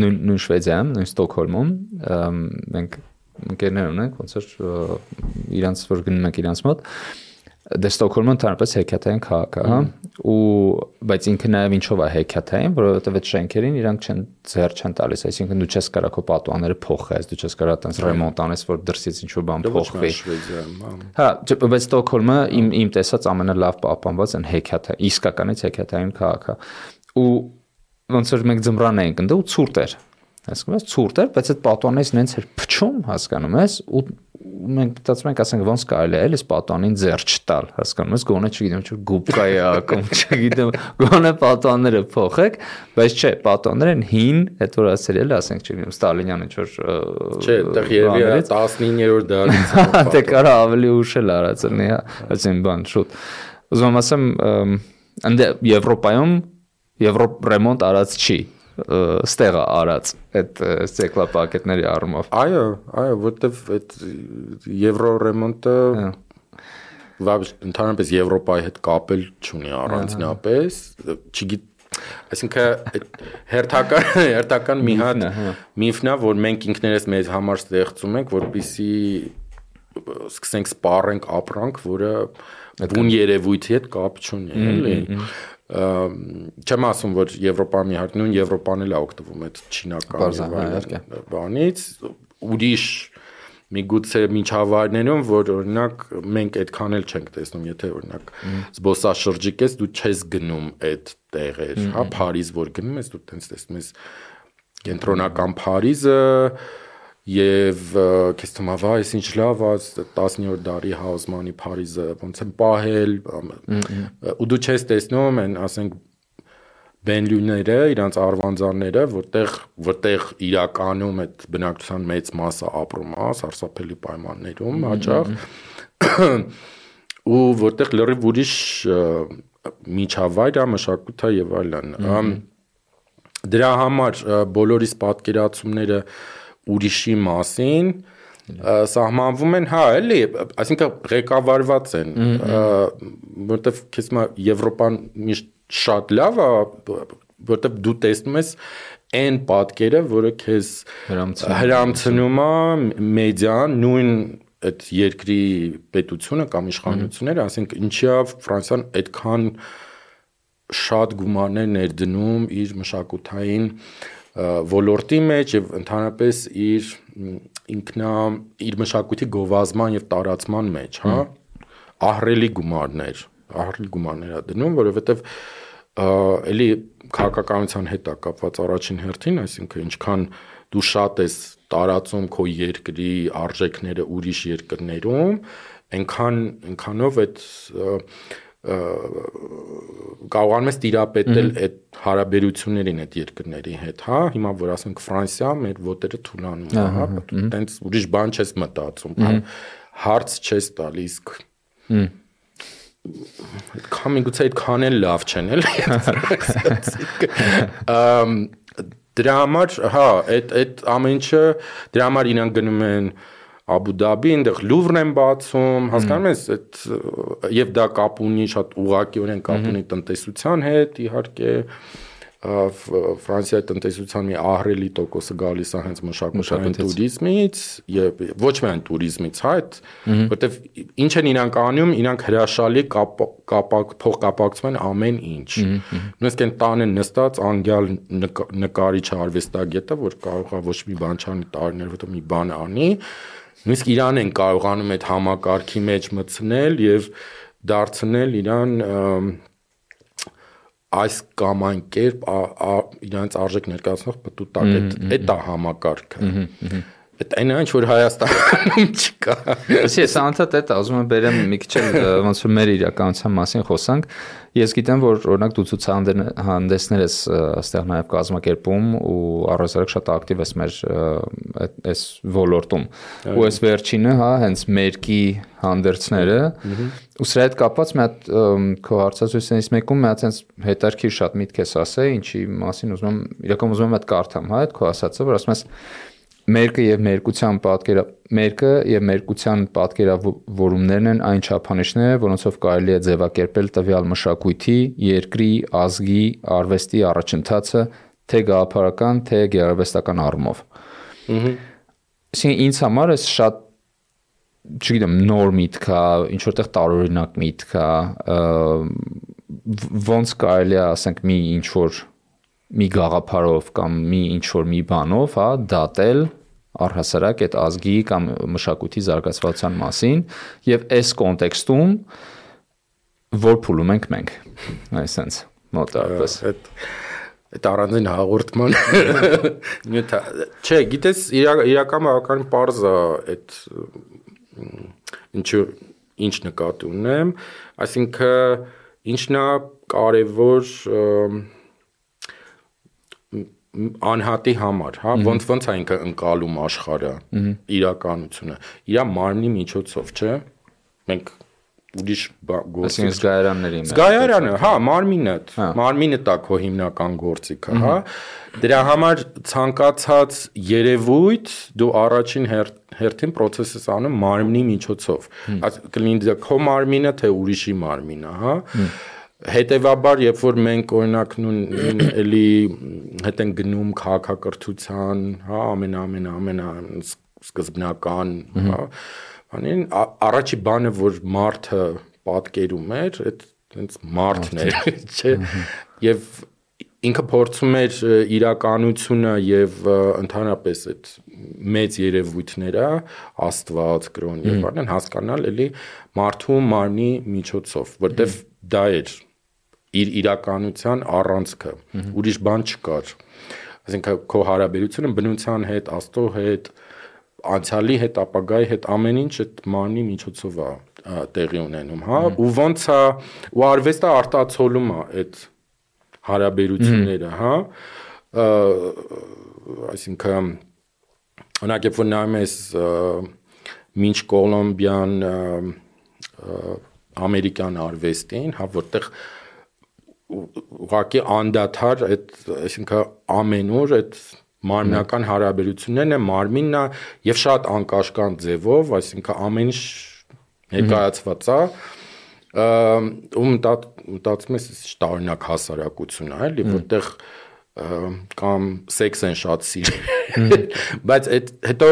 նույն նույն Շվեդիայում, նույն Ստոկհոլմում մենք ընկերներ ունենք, ոնց որ իրանց որ գնում ենք իրանց մոտ, դե Ստոկհոլմը ընդհանրապես հեքիաթային քաղաք է, հա, ու բայց ինքը նաև ինչով է հեքիաթային, որովհետև այդ շենքերին իրանք չեն ձեր չեն տալիս, այսինքն դու չես կարա քո պատուանները փոխես, դու չես կարա տենց ռեմոնտ անես, որ դրսից ինչ որ բան փոխվի։ Հա, բայց Ստոկհոլմը իմ իմ տեսած ամենալավ պահպանված են հեքիաթը, իսկականից հեքիաթային քաղաք է։ Ու ոնց որ մենք ձմռան էինք ընդ ու ցուրտ էր հասկանում ես ցուրտ էր բայց այդ պատոնից նենց էր փչում հասկանում ես ու մենք մտածում ենք ասենք ոնց կարելի է էլի պատոնին ձեր չտալ հասկանում ես գոնե չգիտեմ չէ գուբկա է ակում չգիտեմ գոնե պատոնները փոխեք բայց չէ պատոնները են հին այդ որ ասել էլի ասենք չգիտեմ ստալինյան ինչ որ չէ այդտեղ երևի 19-րդ դարից դե կարա ավելի ուշ էլ արած լինի հա այսին բան շուտ ուզում եմ ասեմ ընդ Եվրոպայում Եվրոպ ռեմոնտ արած չի ստեղը արած այդ ցիկլոպակետների առումով։ Այո, այո, որտեվ այդ եվրո ռեմոնտը վաբ ընդհանրապես Եվրոպայի հետ կապել չունի առանձնապես, չգիտ Այսինքն հերթական հերթական մի հատ միֆն է, որ մենք ինքներս մեզ համար ստեղծում ենք, որպիսի սկսենք սպառենք ապրանք, որը բուն երևույթի հետ կապ չունի, էլի չեմ ասում որ Եվրոպան իհարկե նույն Եվրոպան էլ է օգտվում այդ չինական բանից ուրիշ միգուցե միջավայրներում որ օրինակ մենք այդքան էլ չենք տեսնում եթե օրինակ զբոսաշրջիկ ես դու չես գնում այդ տեղեր հա Փարիզ որ գնում ես դու տենց տեսնում ես կենտրոնական Փարիզը եւ քեզ թվում է վայ ինչ լավ է 10-րդ դարի Հաուսմանի Փարիզը ոնց են պահել ու դու չես տեսնում են ասենք բենլյուները իրանց արվանձանները որտեղ որտեղ իրականում այդ բնակչության մեծ մասը ապրում է սարսափելի պայմաններում հաճախ ու որտեղ լրիվ ուրիշ միջավայր է մշակույթը եւ այլն դրա համար բոլորիս պատկերացումները ուրիշի մասին սահմանվում են, հա, էլի, այսինքն ղեկավարված են, որտեվ քեզ մա Եվրոպան միշտ շատ լավ է, որտեվ դու տեսնում ես այն պատկերը, որը քեզ հրամցնում է մեդիան, նույն այդ երկրի պետությունը կամ իշխանությունները, ասենք ինչիա Ֆրանսիան այդքան շատ գումարներ ներդնում իր մշակութային ոլորտի մեջ եւ ընդհանրապես իր ինքնա իր մշակույթի գովազման եւ տարածման մեջ, հա, ահրելի գումարներ, ահրելի գումարներ է դնում, որովհետեւ էլի քաղաքականության հետ է կապված առաջին հերթին, այսինքն ինչքան դու շատ ես տարածում քո երկրի արժեքները ուրիշ երկրներում, այնքան այնքանով այդ կարողանում ես տիրապետել այդ հարաբերություններին այդ երկրների հետ, հա, հիմա որ ասենք Ֆրանսիա, մեր ոտերը թուլանում է, հա, տենց ուրիշ բան չես մտածում, հա, հարց չես տալիս։ Այդքան միգուցե այդքան էլ լավ չեն, Ամ դրա համար, հա, այդ այդ ամեն ինչը դրա համար իրան գնում են Աբու Դաբի, այնտեղ Լուվրն են բացում, հասկանում ես, այդ եւ դա կապ ունի շատ ուղղակիորեն կապ ունի տնտեսության հետ, իհարկե Ֆրանսիայի տնտեսության մի ահրելի տոկոսը գալիս է հենց մշակութային туриզմից եւ ոչ միայն туриզմից, այդ որտեվ ինչ են իրանք անում, իրանք հրաշալի կապակ փոխկապակցում են ամեն ինչ։ Նույնիսկ այն տանը նստած անգյալ նկարիչ արվեստագետը, որ կարող է ոչ մի բան չանի տարիներ, որտեղ մի բան անի, նույնիսկ իրան են կարողանում այդ համակարգի մեջ մտցնել եւ դարձնել իրան այս կամ այն կերպ իրանց արժեք ներկայացնող պտուտակ է համակարգը Այդ այն ինչ որ Հայաստանում չկա։ Իսկ ես անդադ այդ ուզում եմ բերեմ մի քիչ ոնց որ մեր իրականության մասին խոսանք։ Ես գիտեմ, որ օրինակ դու ցուցահանդեսներ ես այստեղ նաև կազմակերպում ու առհասարակ շատ ակտիվ ես մեր այս ոլորտում։ Ու այս վերջինը, հա, հենց մերկի հանդերձները ու սրա հետ կապված մի հատ քո հարցազրույցներից մեկում մի հատ sense հետարքի շատ միտք ես ասել, ինչի մասին ուզում եմ իրական ուզում եմ այդ կարդամ, հա, այդ քո ասածը, որ ասում ես մերկը եւ մերկության պատկերա մերկը եւ մերկության պատկերավորումներն են այն չափանիշները, որոնցով կարելի է ձևակերպել տվյալ մշակույթի, երկրի, ազգի, արվեստի առաջընթացը, թե գաղափարական, թե գեղարվեստական առումով։ Ահա։ Այսինքն ինձ համար էս շատ չգիտեմ, նոր միտք կա, ինչ որտեղ տարօրինակ միտք կա, ոնց կարելի է, ասենք, մի ինչ որ մի գաղափարով կամ մի ինչ որ մի բանով, հա, դատել առհասարակ այդ ազգի կամ մշակույթի զարգացվածության մասին եւ այս կոնտեքստում որ փուլում ենք մենք այսպես մոտավորապես այդ այդ առանձին հաղորդման նյութա չէ գիտես իրական բավական པարզ է այդ ինչ ինչ նկատի ունեմ այսինքն ինչն է կարևոր անհատի համար, հա, ոնց ոնց է ինքը ընկալում աշխարհը, իրականությունը։ Իրա մարմնի միջոցով, չէ՞։ Մենք ուրիշ գործի զգայարանների մեջ։ Զգայարանը, հա, մարմինը, հա։ մարմինը տա քո հիմնական գործիքը, հա։ Դրա համար ցանկացած երևույթ դու առաջին հերթին process ես անում մարմնի միջոցով։ Կլինի քո մարմինը թե ուրիշի մարմինը, հա հետևաբար երբ որ մենք օրինակ նույն էլի հետ են գնում քաղաքակրթության, հա, ամեն ամեն ամեն սկզբնական, հա, բանին առաջի բանը որ մարդը պատկերում էր, այդ հենց մարդն էր, չէ, եւ ինքը փորձում էր իրականությունը եւ ընդհանրապես այդ մեծ երևույթները աստված, կրոն եւ այլն հասկանալ էլի մարդու մարմնի միջոցով, որտեվ դա էր իր իրականության առանցքը։ Ուրիշ բան չկար։ Այսինքն քո հարաբերությունը բնության հետ, աստծո հետ, անցյալի հետ, ապագայի հետ ամեն ինչ այդ մարմնի միջոցով է տեղի ունենում, հա, ու ոնց է ու արվեստը արտացոլում է այդ հարաբերությունները, հա, այսինքն երբ որ նայում ես մինչ կոլոմբիան ամերիկյան արվեստին, հա, որտեղ ուղղակի անդադար այդ այսինքն ամեն օր այդ մարմնական հարաբերություններն է մարմինն է եւ շատ անկաշկանդ ձևով, այսինքն ամեն ինչ ներկայացված է ու մտածում ես տարօրինակ հասարակություն է, էլի, որտեղ կամ սեքս են շատ սիրել բայց այդ հետո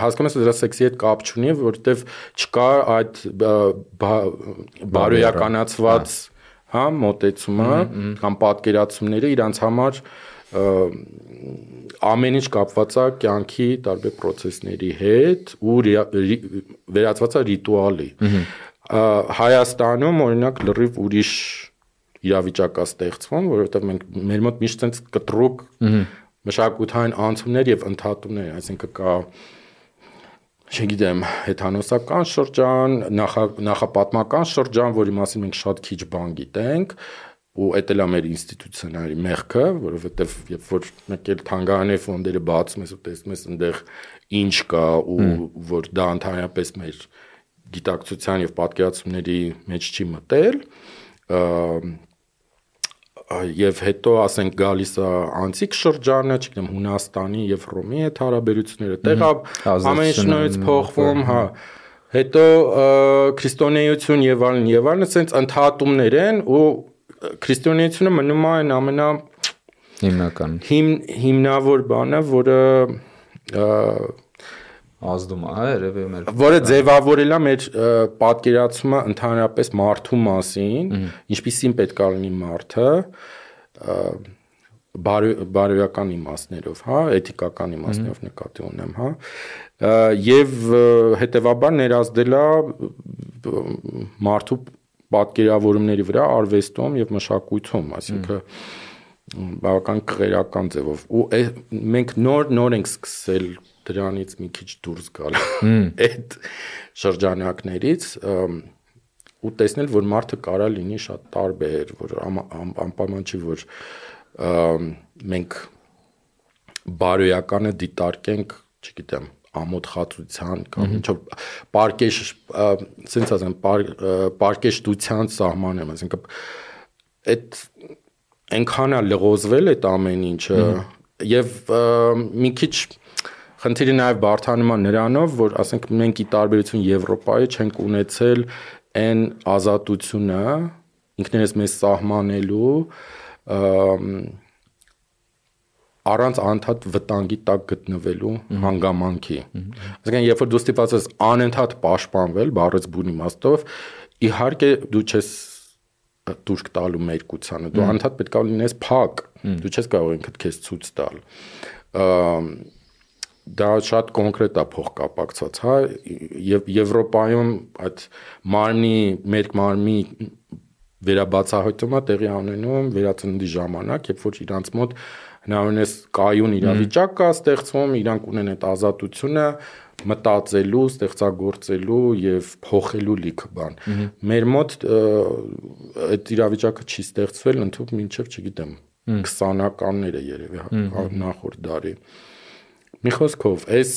հասկանում ես դրա սեքսի հետ կապ չունի որովհետև չկա այդ բարոյականացված հա մոտեցումը կամ պատկերացումները իրանց համար ամեն ինչ կապված է կյանքի տարբեր process-ների հետ ու վերածված է ռիտուալի։ Հայաստանում օրինակ լրիվ ուրիշ իրավիճակ է ստեղծվում, որովհետև մենք մեր մոտ միշտ այնց կտրուկ մշակութային անցումներ եւ ընդհատումներ, այսինքն կա չգիտեմ, հեթանոսական շրջան, նախա, նախապատմական շրջան, որի մասին մենք շատ քիչ բան գիտենք, ու դա էլ է մեր ինստիտուցիոնալի մեղքը, որովհետև երբ որ մեկ էլ թանգարանի ֆոնդերը բացում ես ու տեսնում ես այնտեղ ինչ կա ու որ դա ընդհանրապես մեր գիտակցության եւ պատկերացումների մեջ չի մտել, եւ հետո ասենք գալիս է անցիկ շրջանը, չգիտեմ Հունաստանի եւ Ռոմի հետ հարաբերությունները, տեղա ամեն ինչ նույնից փոխվում, հա։ Հետո քրիստոնեություն եւ այլն եւ այլն, ասենց ընդհատումներ են ու քրիստոնեությունը մնում է այն ամենա հիմնական հիմ հիմնավոր բանը, որը ազդում է, հա, երևի մեր որը ձևավորել է մեր պատկերացումը ընդհանրապես մարդու մասին, ինչպիսին պետք է լինի մարդը բարոյական իմաստներով, հա, էթիկական իմաստներով նկատի ունեմ, հա, եւ հետեւաբար ներազդել է մարդու պատկերավորումների վրա արվեստում եւ մշակույթում, այսինքն բավական քղերական ձևով ու մենք նոր նոր ենք սկսել դրանից մի քիչ դուրս գալ այդ շրջանակներից ու տեսնել որ մարդը կարա լինի շատ տարբեր որ անպայման չի որ մենք բարոյականը դիտարկենք չգիտեմ ամոթ խածության կամ ինչ որ պարկեշ ասենց ասեմ պարկեշտության սահման եմ ասենք այդ այնքան է լղոզվել այդ ամեն ինչը եւ մի քիչ Խնդիրը նաև բարթանում է նրանով, որ ասենք մենք ի տարբերություն Եվրոպայի չենք ունեցել այն ազատությունը ինքներս մեզ սահմանելու առանց անդադ վտանգի տակ գտնվելու հանգամանքի։ Այսինքն, երբ որ դու ստիպված ես անընդհատ պաշտպանվել բառից բուն իմաստով, իհարկե դու չես դուրք տալու մերկությանը։ Դու անդադ պետք է լինես փակ։ Դու չես կարող ինքդ քեզ ցույց տալ դա շատ կոնկրետ է փոխկապակցված, հա, եւ Եվրոպայում այդ մարմնի մեր մարմնի վերաբացահայտումը տեղի ունենում վերածննդի ժամանակ, երբ որ իրանց մոտ հնարավորինս կայուն իրավիճակ կա ստեղծվում, իրանք ունեն այդ ազատությունը մտածելու, ստեղծագործելու եւ փոխելու լիքը բան։ Մեր մոտ այդ իրավիճակը չի ստեղծվել ընդհանուր մինչև, չգիտեմ, 20-ականները երևի հա, նախորդ դարի։ Մի խոսքով, այս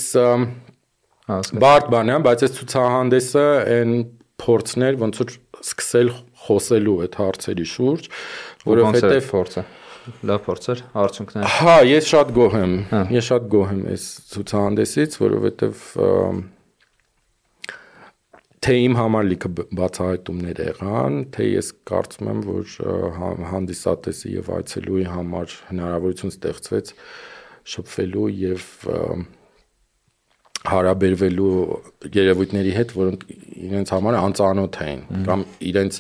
բարդ բան է, բայց այս ցուցահանդեսը այն փորձներ ոնց որ սկսել խոսելու այդ հարցերի շուրջ, որովհետեւ փորձը? Լավ փորձեր, արդյունքներ։ Հա, ես շատ գոհ եմ։ Ես շատ գոհ եմ այս ցուցահանդեսից, որովհետև թե իմ համար լիքը բացահայտումներ եղան, թե ես կարծում եմ, որ հանդիսատեսի եւ այցելուի համար հնարավորություն ստեղծվեց շփվելու եւ հարաբերվելու երևույթների հետ, որոնք իրենց համար անծանոթ էին կամ իրենց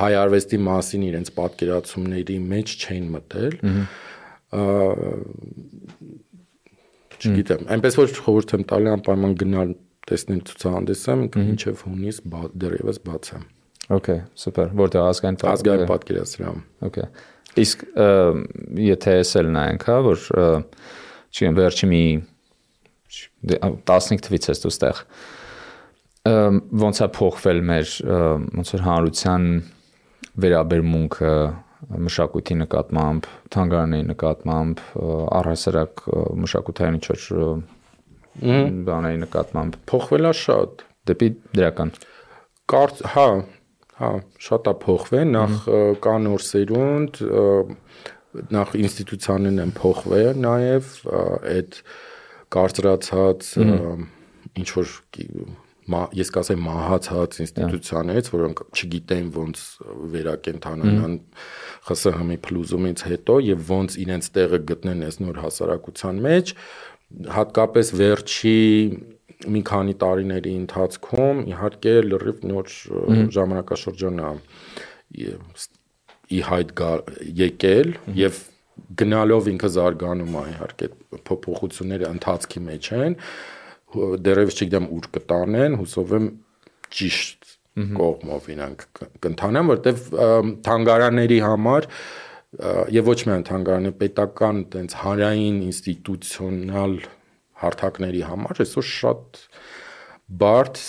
հայ արվեստի մասին իրենց պատկերացումների մեջ չէին մտել։ Չգիտեմ, այնպես որ խորհուրդ եմ տալի անպայման գնալ տեսնել ցուցահանդեսը, ինչև հունիս դեռևս բաց է։ Okay, super, որտեղ ազգային ազգային պատկերասրահ։ Okay։ Իսկ եթե էսել նայենք, հա, որ չգիտեմ, վերջի մի 15 թվից ես դու ստեղ ոնց է փոխվել մեր ոնց որ հանրության վերաբերմունքը մշակույթի նկատմամբ, թանգարանների նկատմամբ, առհասարակ մշակութային ինչ-որ բաների նկատմամբ փոխվել է շատ դեպի դրական։ Կարծ, հա, հա, շատ է փոխվել, նախ կա նոր սերունդ, նախ ինստիտուցիաներն են փոխվել, նաև այդ կարծրացած ինչ որ ես կասեմ մահացած ինստիտուցիաներից, որոնք չգիտեն ոնց վերակենթանանան ԽՍՀՄ-ի փլուզումից հետո եւ ոնց իրենց տեղը գտնեն այս նոր հասարակության մեջ, հատկապես վերջի մի քանի տարիների ընթացքում իհարկե լրիվ նոր ժամանակաշրջան է ի հայտ եկել եւ գնալով ինքը զարգանում է իհարկե փոփոխությունները ընթացքի մեջ են դեռևս չգիտեմ ուր կտանեն հուսով եմ ճիշտ կողմով իրանք կընթանան որտեվ թանգարանների համար եւ ոչ միայն թանգարանի պետական տենց հանրային ինստիտուցիոնալ հարթակների համար այսօր շատ բարդ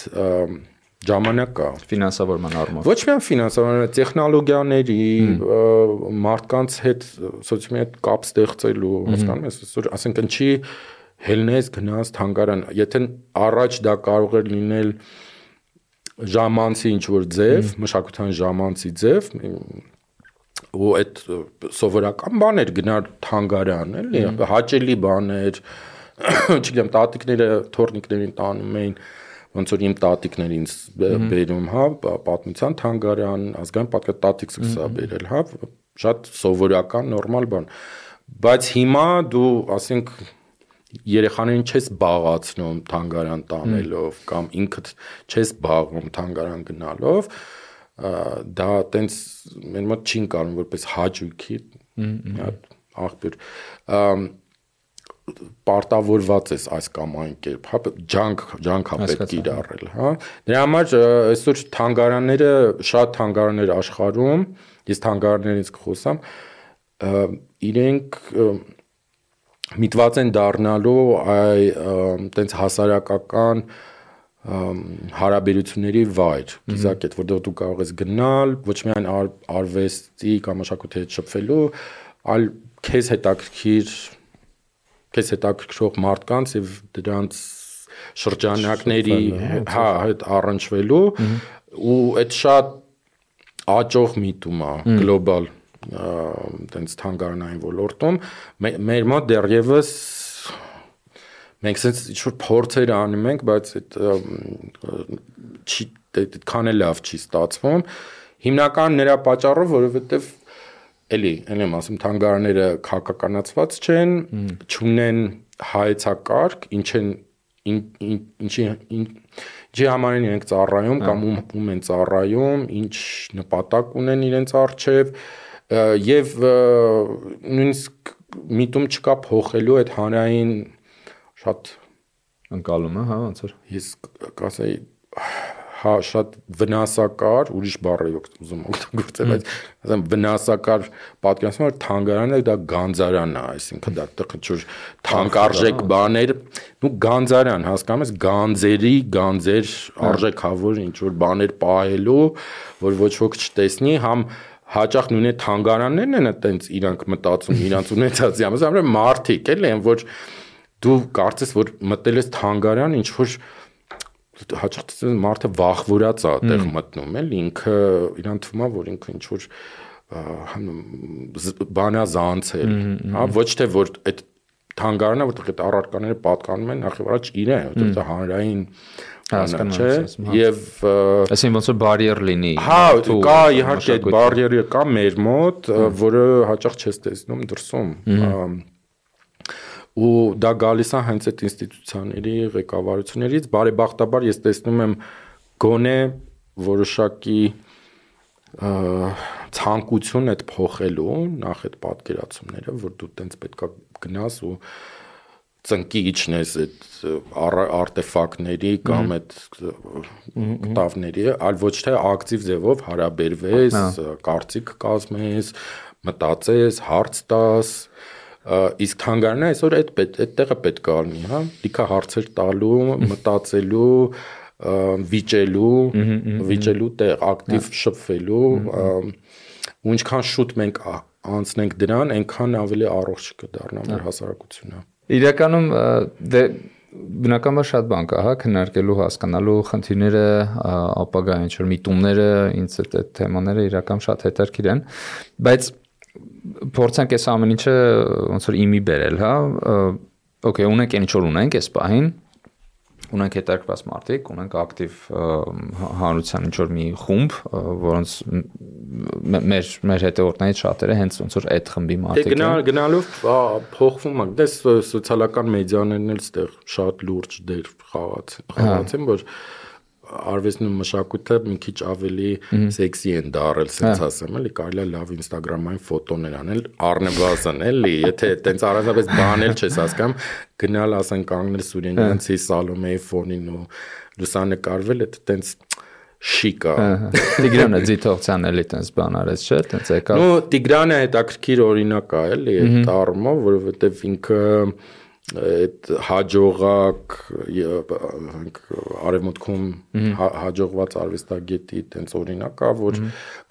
ժամանակ կա ֆինանսավորման առումով։ Ոչ միայն ֆինանսավորման, տեխնոլոգիաների, մարդկանց հետ սոցիալի հետ կապ ստեղծելու, հասկանում ես, այսօր ասենք ինչի հելնես գնաս թանգարան, եթե առաջ դա կարող էր լինել ժամանցի ինչ որ ձև, մշակութային ժամանցի ձև, ու այդ սովորական բաներ գնար թանգարան, էլի, հաճելի բաներ, չգիտեմ, տատիկները թորնիկներին տանում էին, ոնց որ իմ տատիկներ ինձ բերում, հա, պատմության թանգարան, ազգային պատկեր տատիկս սկսա բերել, հա, շատ սովորական նորմալ բան։ Բայց հիմա դու, ասենք, երեխաներին չես բաղացնում թանգարան տանելով կամ ինքդ չես բաղում թանգարան գնալով, դա տենց մեր մոտ չի կարում որպես հաճույքի աղբյուր պարտավորված ես այս կամ այն կերպ, հա, ջանք, ջանք է պետք իրարել, հա։ Դրա համար այսօր թանգարանները, շատ թանգարաններ աշխարհում, ես թանգարաններից կխոսամ, իրենք միտված են դառնալու այ տենց հասարակական հարաբերությունների վայր, գիզակետ, որտեղ դու կարող ես գնալ ոչ միայն արվեստի կամ մշակույթի հետ շփվելու, այլ քեզ հետաքրքիր քեզ հետաքրքրող մարդկանց եւ դրանց շրջանակների հա հետ առնչվելու ու այդ շատ աճող միտում է գլոբալ տենց թանգարանային ոլորտում մեր մոտ դեռևս մենք sense ինչ որ փորձեր անում ենք բայց այդ չի այդքան էլ լավ չի ստացվում հիմնական նրա պատճառով որովհետեւ էլի, այն եմ ասում, թանգարանները քաղաքականացված չեն, չունեն հայեցակարգ, ինչ են ինչի ինչի համար են իրենք ծառայում կամ ում ում են ծառայում, ինչ նպատակ ունեն իրենց արժև եւ նույնիսկ միտում չկա փոխելու այդ հանրային շատ ընկալումը, հա, ոնց որ ես կասեի հա շատ վնասակար, ուրիշ բառ է ուզում օգտագործել, բայց ասեմ վնասակար պատկերացնում որ թանգարանը դա գանձարանն է, այսինքն դա տխճուր թանկարժեք բաներ, ու գանձարան, հասկանում ես, գանձերի, գանձեր արժեքավոր ինչ որ բաներ պահելու, որ ոչ ոք չտեսնի, համ հաճախ նույն է թանգարաններն են այտենց իրանք մտածում, իրանց ունեցածի համար, ասում մարդիկ էլ են, որ դու կարծես որ մտել ես թանգարան, ինչ որ հաճախ մարդը վախվորած է այդտեղ մտնում էլ ինքը իրան թվում է որ ինքը ինչ որ բանա զանցել հա ոչ թե որ այդ թանգարանը որտեղ այդ առարկաները պատկանում են նախ եւ առաջ իրեն որտեղ դա հանրային հասկանում եմ եւ այսինքն ոնց որ բարիեր լինի հա կա իհարկե այդ բարիերը կա մեր մոտ որը հաճախ չես տեսնում դրսում ու դա գալիս է հենց այդ ինստիտուցիաների ղեկավարություններից բարեբախտաբար ես տեսնում եմ գոնե որոշակի ցանկություն այդ փոխելու նախ այդ պատկերացումները որ դու տենց պետքա գնաս ու ծնկի իջնես այդ արտեֆակտների կամ այդ կտավների, այլ ոչ թե ակտիվ ձևով հարաբերվես, կարծիք կազմես, մտածես, հարց տաս, իսկ թանգարանը այսօր այդ պետ այդտեղը պետք է լինի, հա, լիքա հարցեր տալու, մտածելու, վիճելու, վիճելու տեղ ակտիվ շփվելու, ու ինչքան շուտ մենք անցնենք դրան, այնքան ավելի առողջ կդառնա մեր հասարակությունը։ Իրականում դե բնականաբար շատ բան կա, հա, քննարկելու, հասկանալու խնդիրները, ապագա ինչ որ միտումները, ինձ այդ թեմաները իրական շատ հետաքրքիր են, բայց փորձանք այս ամեն ինչը ոնց որ իմի բերել, հա։ Okay, ունենք ինչ որ ունենք այս պահին, ունենք հետարկված մարդիկ, ունենք ակտիվ հանրության ինչ որ մի խումբ, որոնց մեր մեր հետևորդներից շատերը հենց ոնց որ այդ խմբի մարդիկ են։ Դե գնալ գնալով փոխվում է։ Դες սոցիալական մեդիաներն էլ ստեղ շատ լուրջ դեր խաղաց, խաղացին, որ արվեստն ու մշակույթը մի քիչ ավելի սեքսի են դարել, ասած ասեմ, էլի կարելի է լավ Instagram-ային ֆոտոներ անել, առնվազն էլի, եթե տենց առանձնապես բանել չես հասկանում, գնալ ասեն կանգնել Սուրենյանցի Սալոմեի ֆոնին ու լուսանկարվել, այդ տենց շիկա։ Տիգրանը Ձիթողցյան էլի տենց բան արեց, չէ՞, տենց եկավ։ Նու Տիգրանը հետաքրքիր օրինակ է, էլի, այդ առումով, որովհետև ինքը այդ հաջողակ արևմուտքում հաջողված արվեստագետի տենց օրինակ է, որ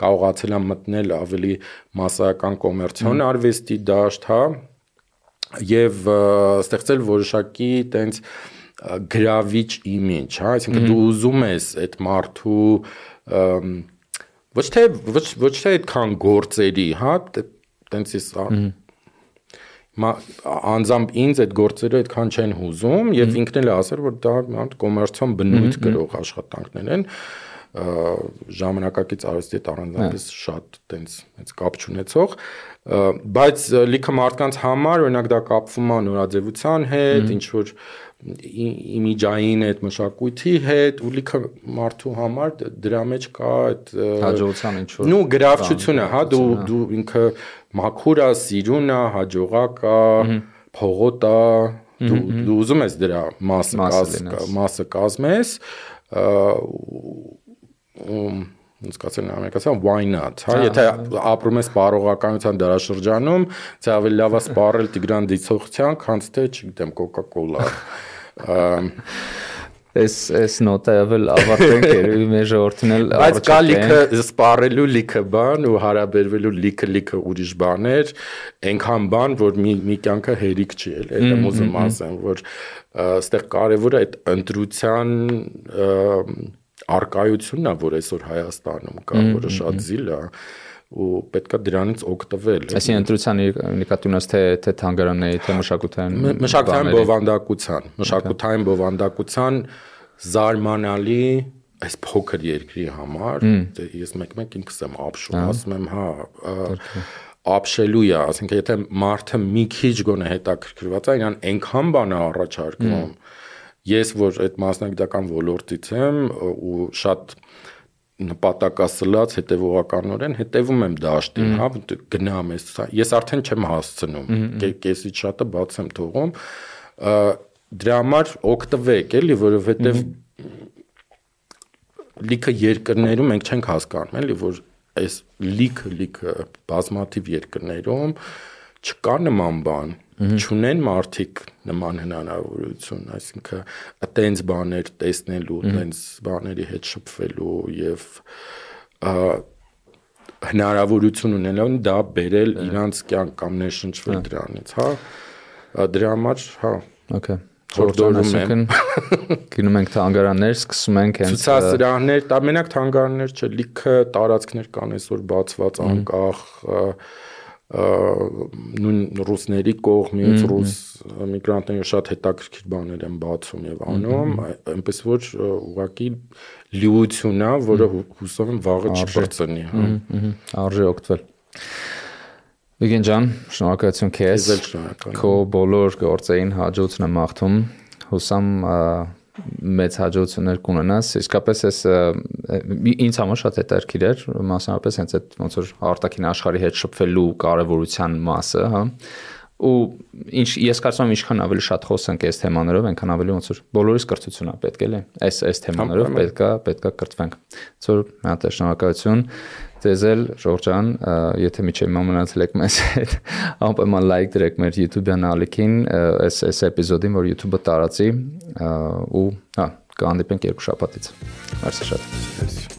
կարողացել է մտնել ավելի massական կոմերցիոն արվեստի դաշտ, հա, եւ ստեղծել որոշակի տենց գրավիչ իմիջ, հա, այսինքն դու ուզում ես այդ մարդու ոչ թե ոչ ոչ թե այդքան գործերի, հա, տենց ես անձամբ ինձ այդ գործերը այդքան չեն հուզում եւ ինքն էլ ասել որ դա մանդ կոմերցիոն բնույթ գրող աշխատանքներ են ժամանակակից արվեստի հետ առանձնապես շատ տենց հենց կապ չունեցող բայց լիքը մարդկանց համար օրինակ դա կապվում է նորաձևության հետ ինչ որ իմիջային այդ մշակույթի հետ ու լիքը մարդու համար դրա մեջ կա այդ հաջողության ինչ որ նու գրավչությունը հա դու դու ինքը մաքուրա սիրունա հաջողակա փողոտա դու դու ուզում ես դրա մասը մասը կազմես ոնց կասեն ամերիկացիան why not հա եթե ապրում ես սպառողականության դարաշրջանում ցա ավելի լավ է սպառել Տիգրան Դիցոխցյան քան թե չգիտեմ Coca-Cola Էս էս նոտայվել ավարտենք երևի մեր ժողովրդին էլ բայց կա լիքը սպառելու լիքը բան ու հարաբերվելու լիքը լիքը ուրիշ բաներ այնքան բան որ մի մի կյանքը հերիք չի էլ այդ ուզում ասեմ որ այստեղ կարևորը այդ ընտրության արկայությունն է որ այսօր Հայաստանում կա որը շատ զիլ է ու պետքա դրանից օգտվել։ Այսինքն ընտրության նկատի ունես թե թե թանգարանների, թե մշակութային մշակութային բովանդակության, մշակութային բովանդակության զարմանալի այս փոքր երկրի համար, դե ես մեկ-մեկ ինքս եմ ապշում, ասում եմ, հա, ապշելու է, ասենք եթե մարդը մի քիչ գոնե հետաքրքրված է, իրան այնքան բան է առաջարկում։ Ես որ այդ մասնագիտական ոլորտից եմ ու շատ նպատակասլաց հետևողականորեն հետևում եմ դաշտին, հա, գնամ ես, ես արդեն չեմ հասցնում, կեսից շատը բաց եմ թողում, դրա համար օգտվեք էլի, որովհետև լիքը երկրներում մենք չենք հասկանում, էլի, որ այս լիքը լիքը բազմաթիվ երկրներում չկա նման բան, չունեն մարդիկ նման հնարավորություն, այսինքն այտենց բաներ տեսնելու, այտենց բաների հետ շփվելու եւ հնարավորություն ունենալու դա բերել իրանց կյանք կամ ներշնչվել դրանից, հա։ Դրա համար, հա։ Okay խորհրդորում եմ։ Գնում ենք թանգարաններ, սկսում ենք հենց ցուցասրահներ, դա մենակ թանգարաններ չէ, լիքը տարածքներ կան այսօր բացված անկախ նույն ռուսների կողմից ռուս միգրանտները շատ հետաքրքիր բաներ են բացում եւ անում, այնպես որ ուղղակի լիություն է, որը հուսով եմ վաղը չբրծնի, հա։ Արժե օգտվել։ Վիգեն ջան, շնորհակալություն քեզ։ Քո բոլոր գործերին հաջողություն եմ մաղթում։ Հուսամ մեծ հաջողություններ կունենաս։ Իսկապես էս ինձ համար շատ հետաքրքիր էր, մասնավորապես հենց այդ ոնց որ արտաքին աշխարհի հետ շփվելու կարևորության մասը, հա ու ինչ ես կարծում եմ ինչքան ավելի շատ խոսենք այս թեմաներով, այնքան ավելի ոնց որ բոլորիս կրթություն է պետք էլի։ Այս այս թեմաներով պետքա պետքա կրթվենք։ Ոնց որ մի հատ շնորհակալություն ձեզ էլ Ժորժան, եթե միջև մամնացել եք մեզ հետ, անպայման լայք դրեք մեր YouTube-յան ալիքին, այս այս էպիզոդին, որ YouTube-ը տարածի ու հա, կհանդիպենք երկու շաբաթից։ Merci շատ։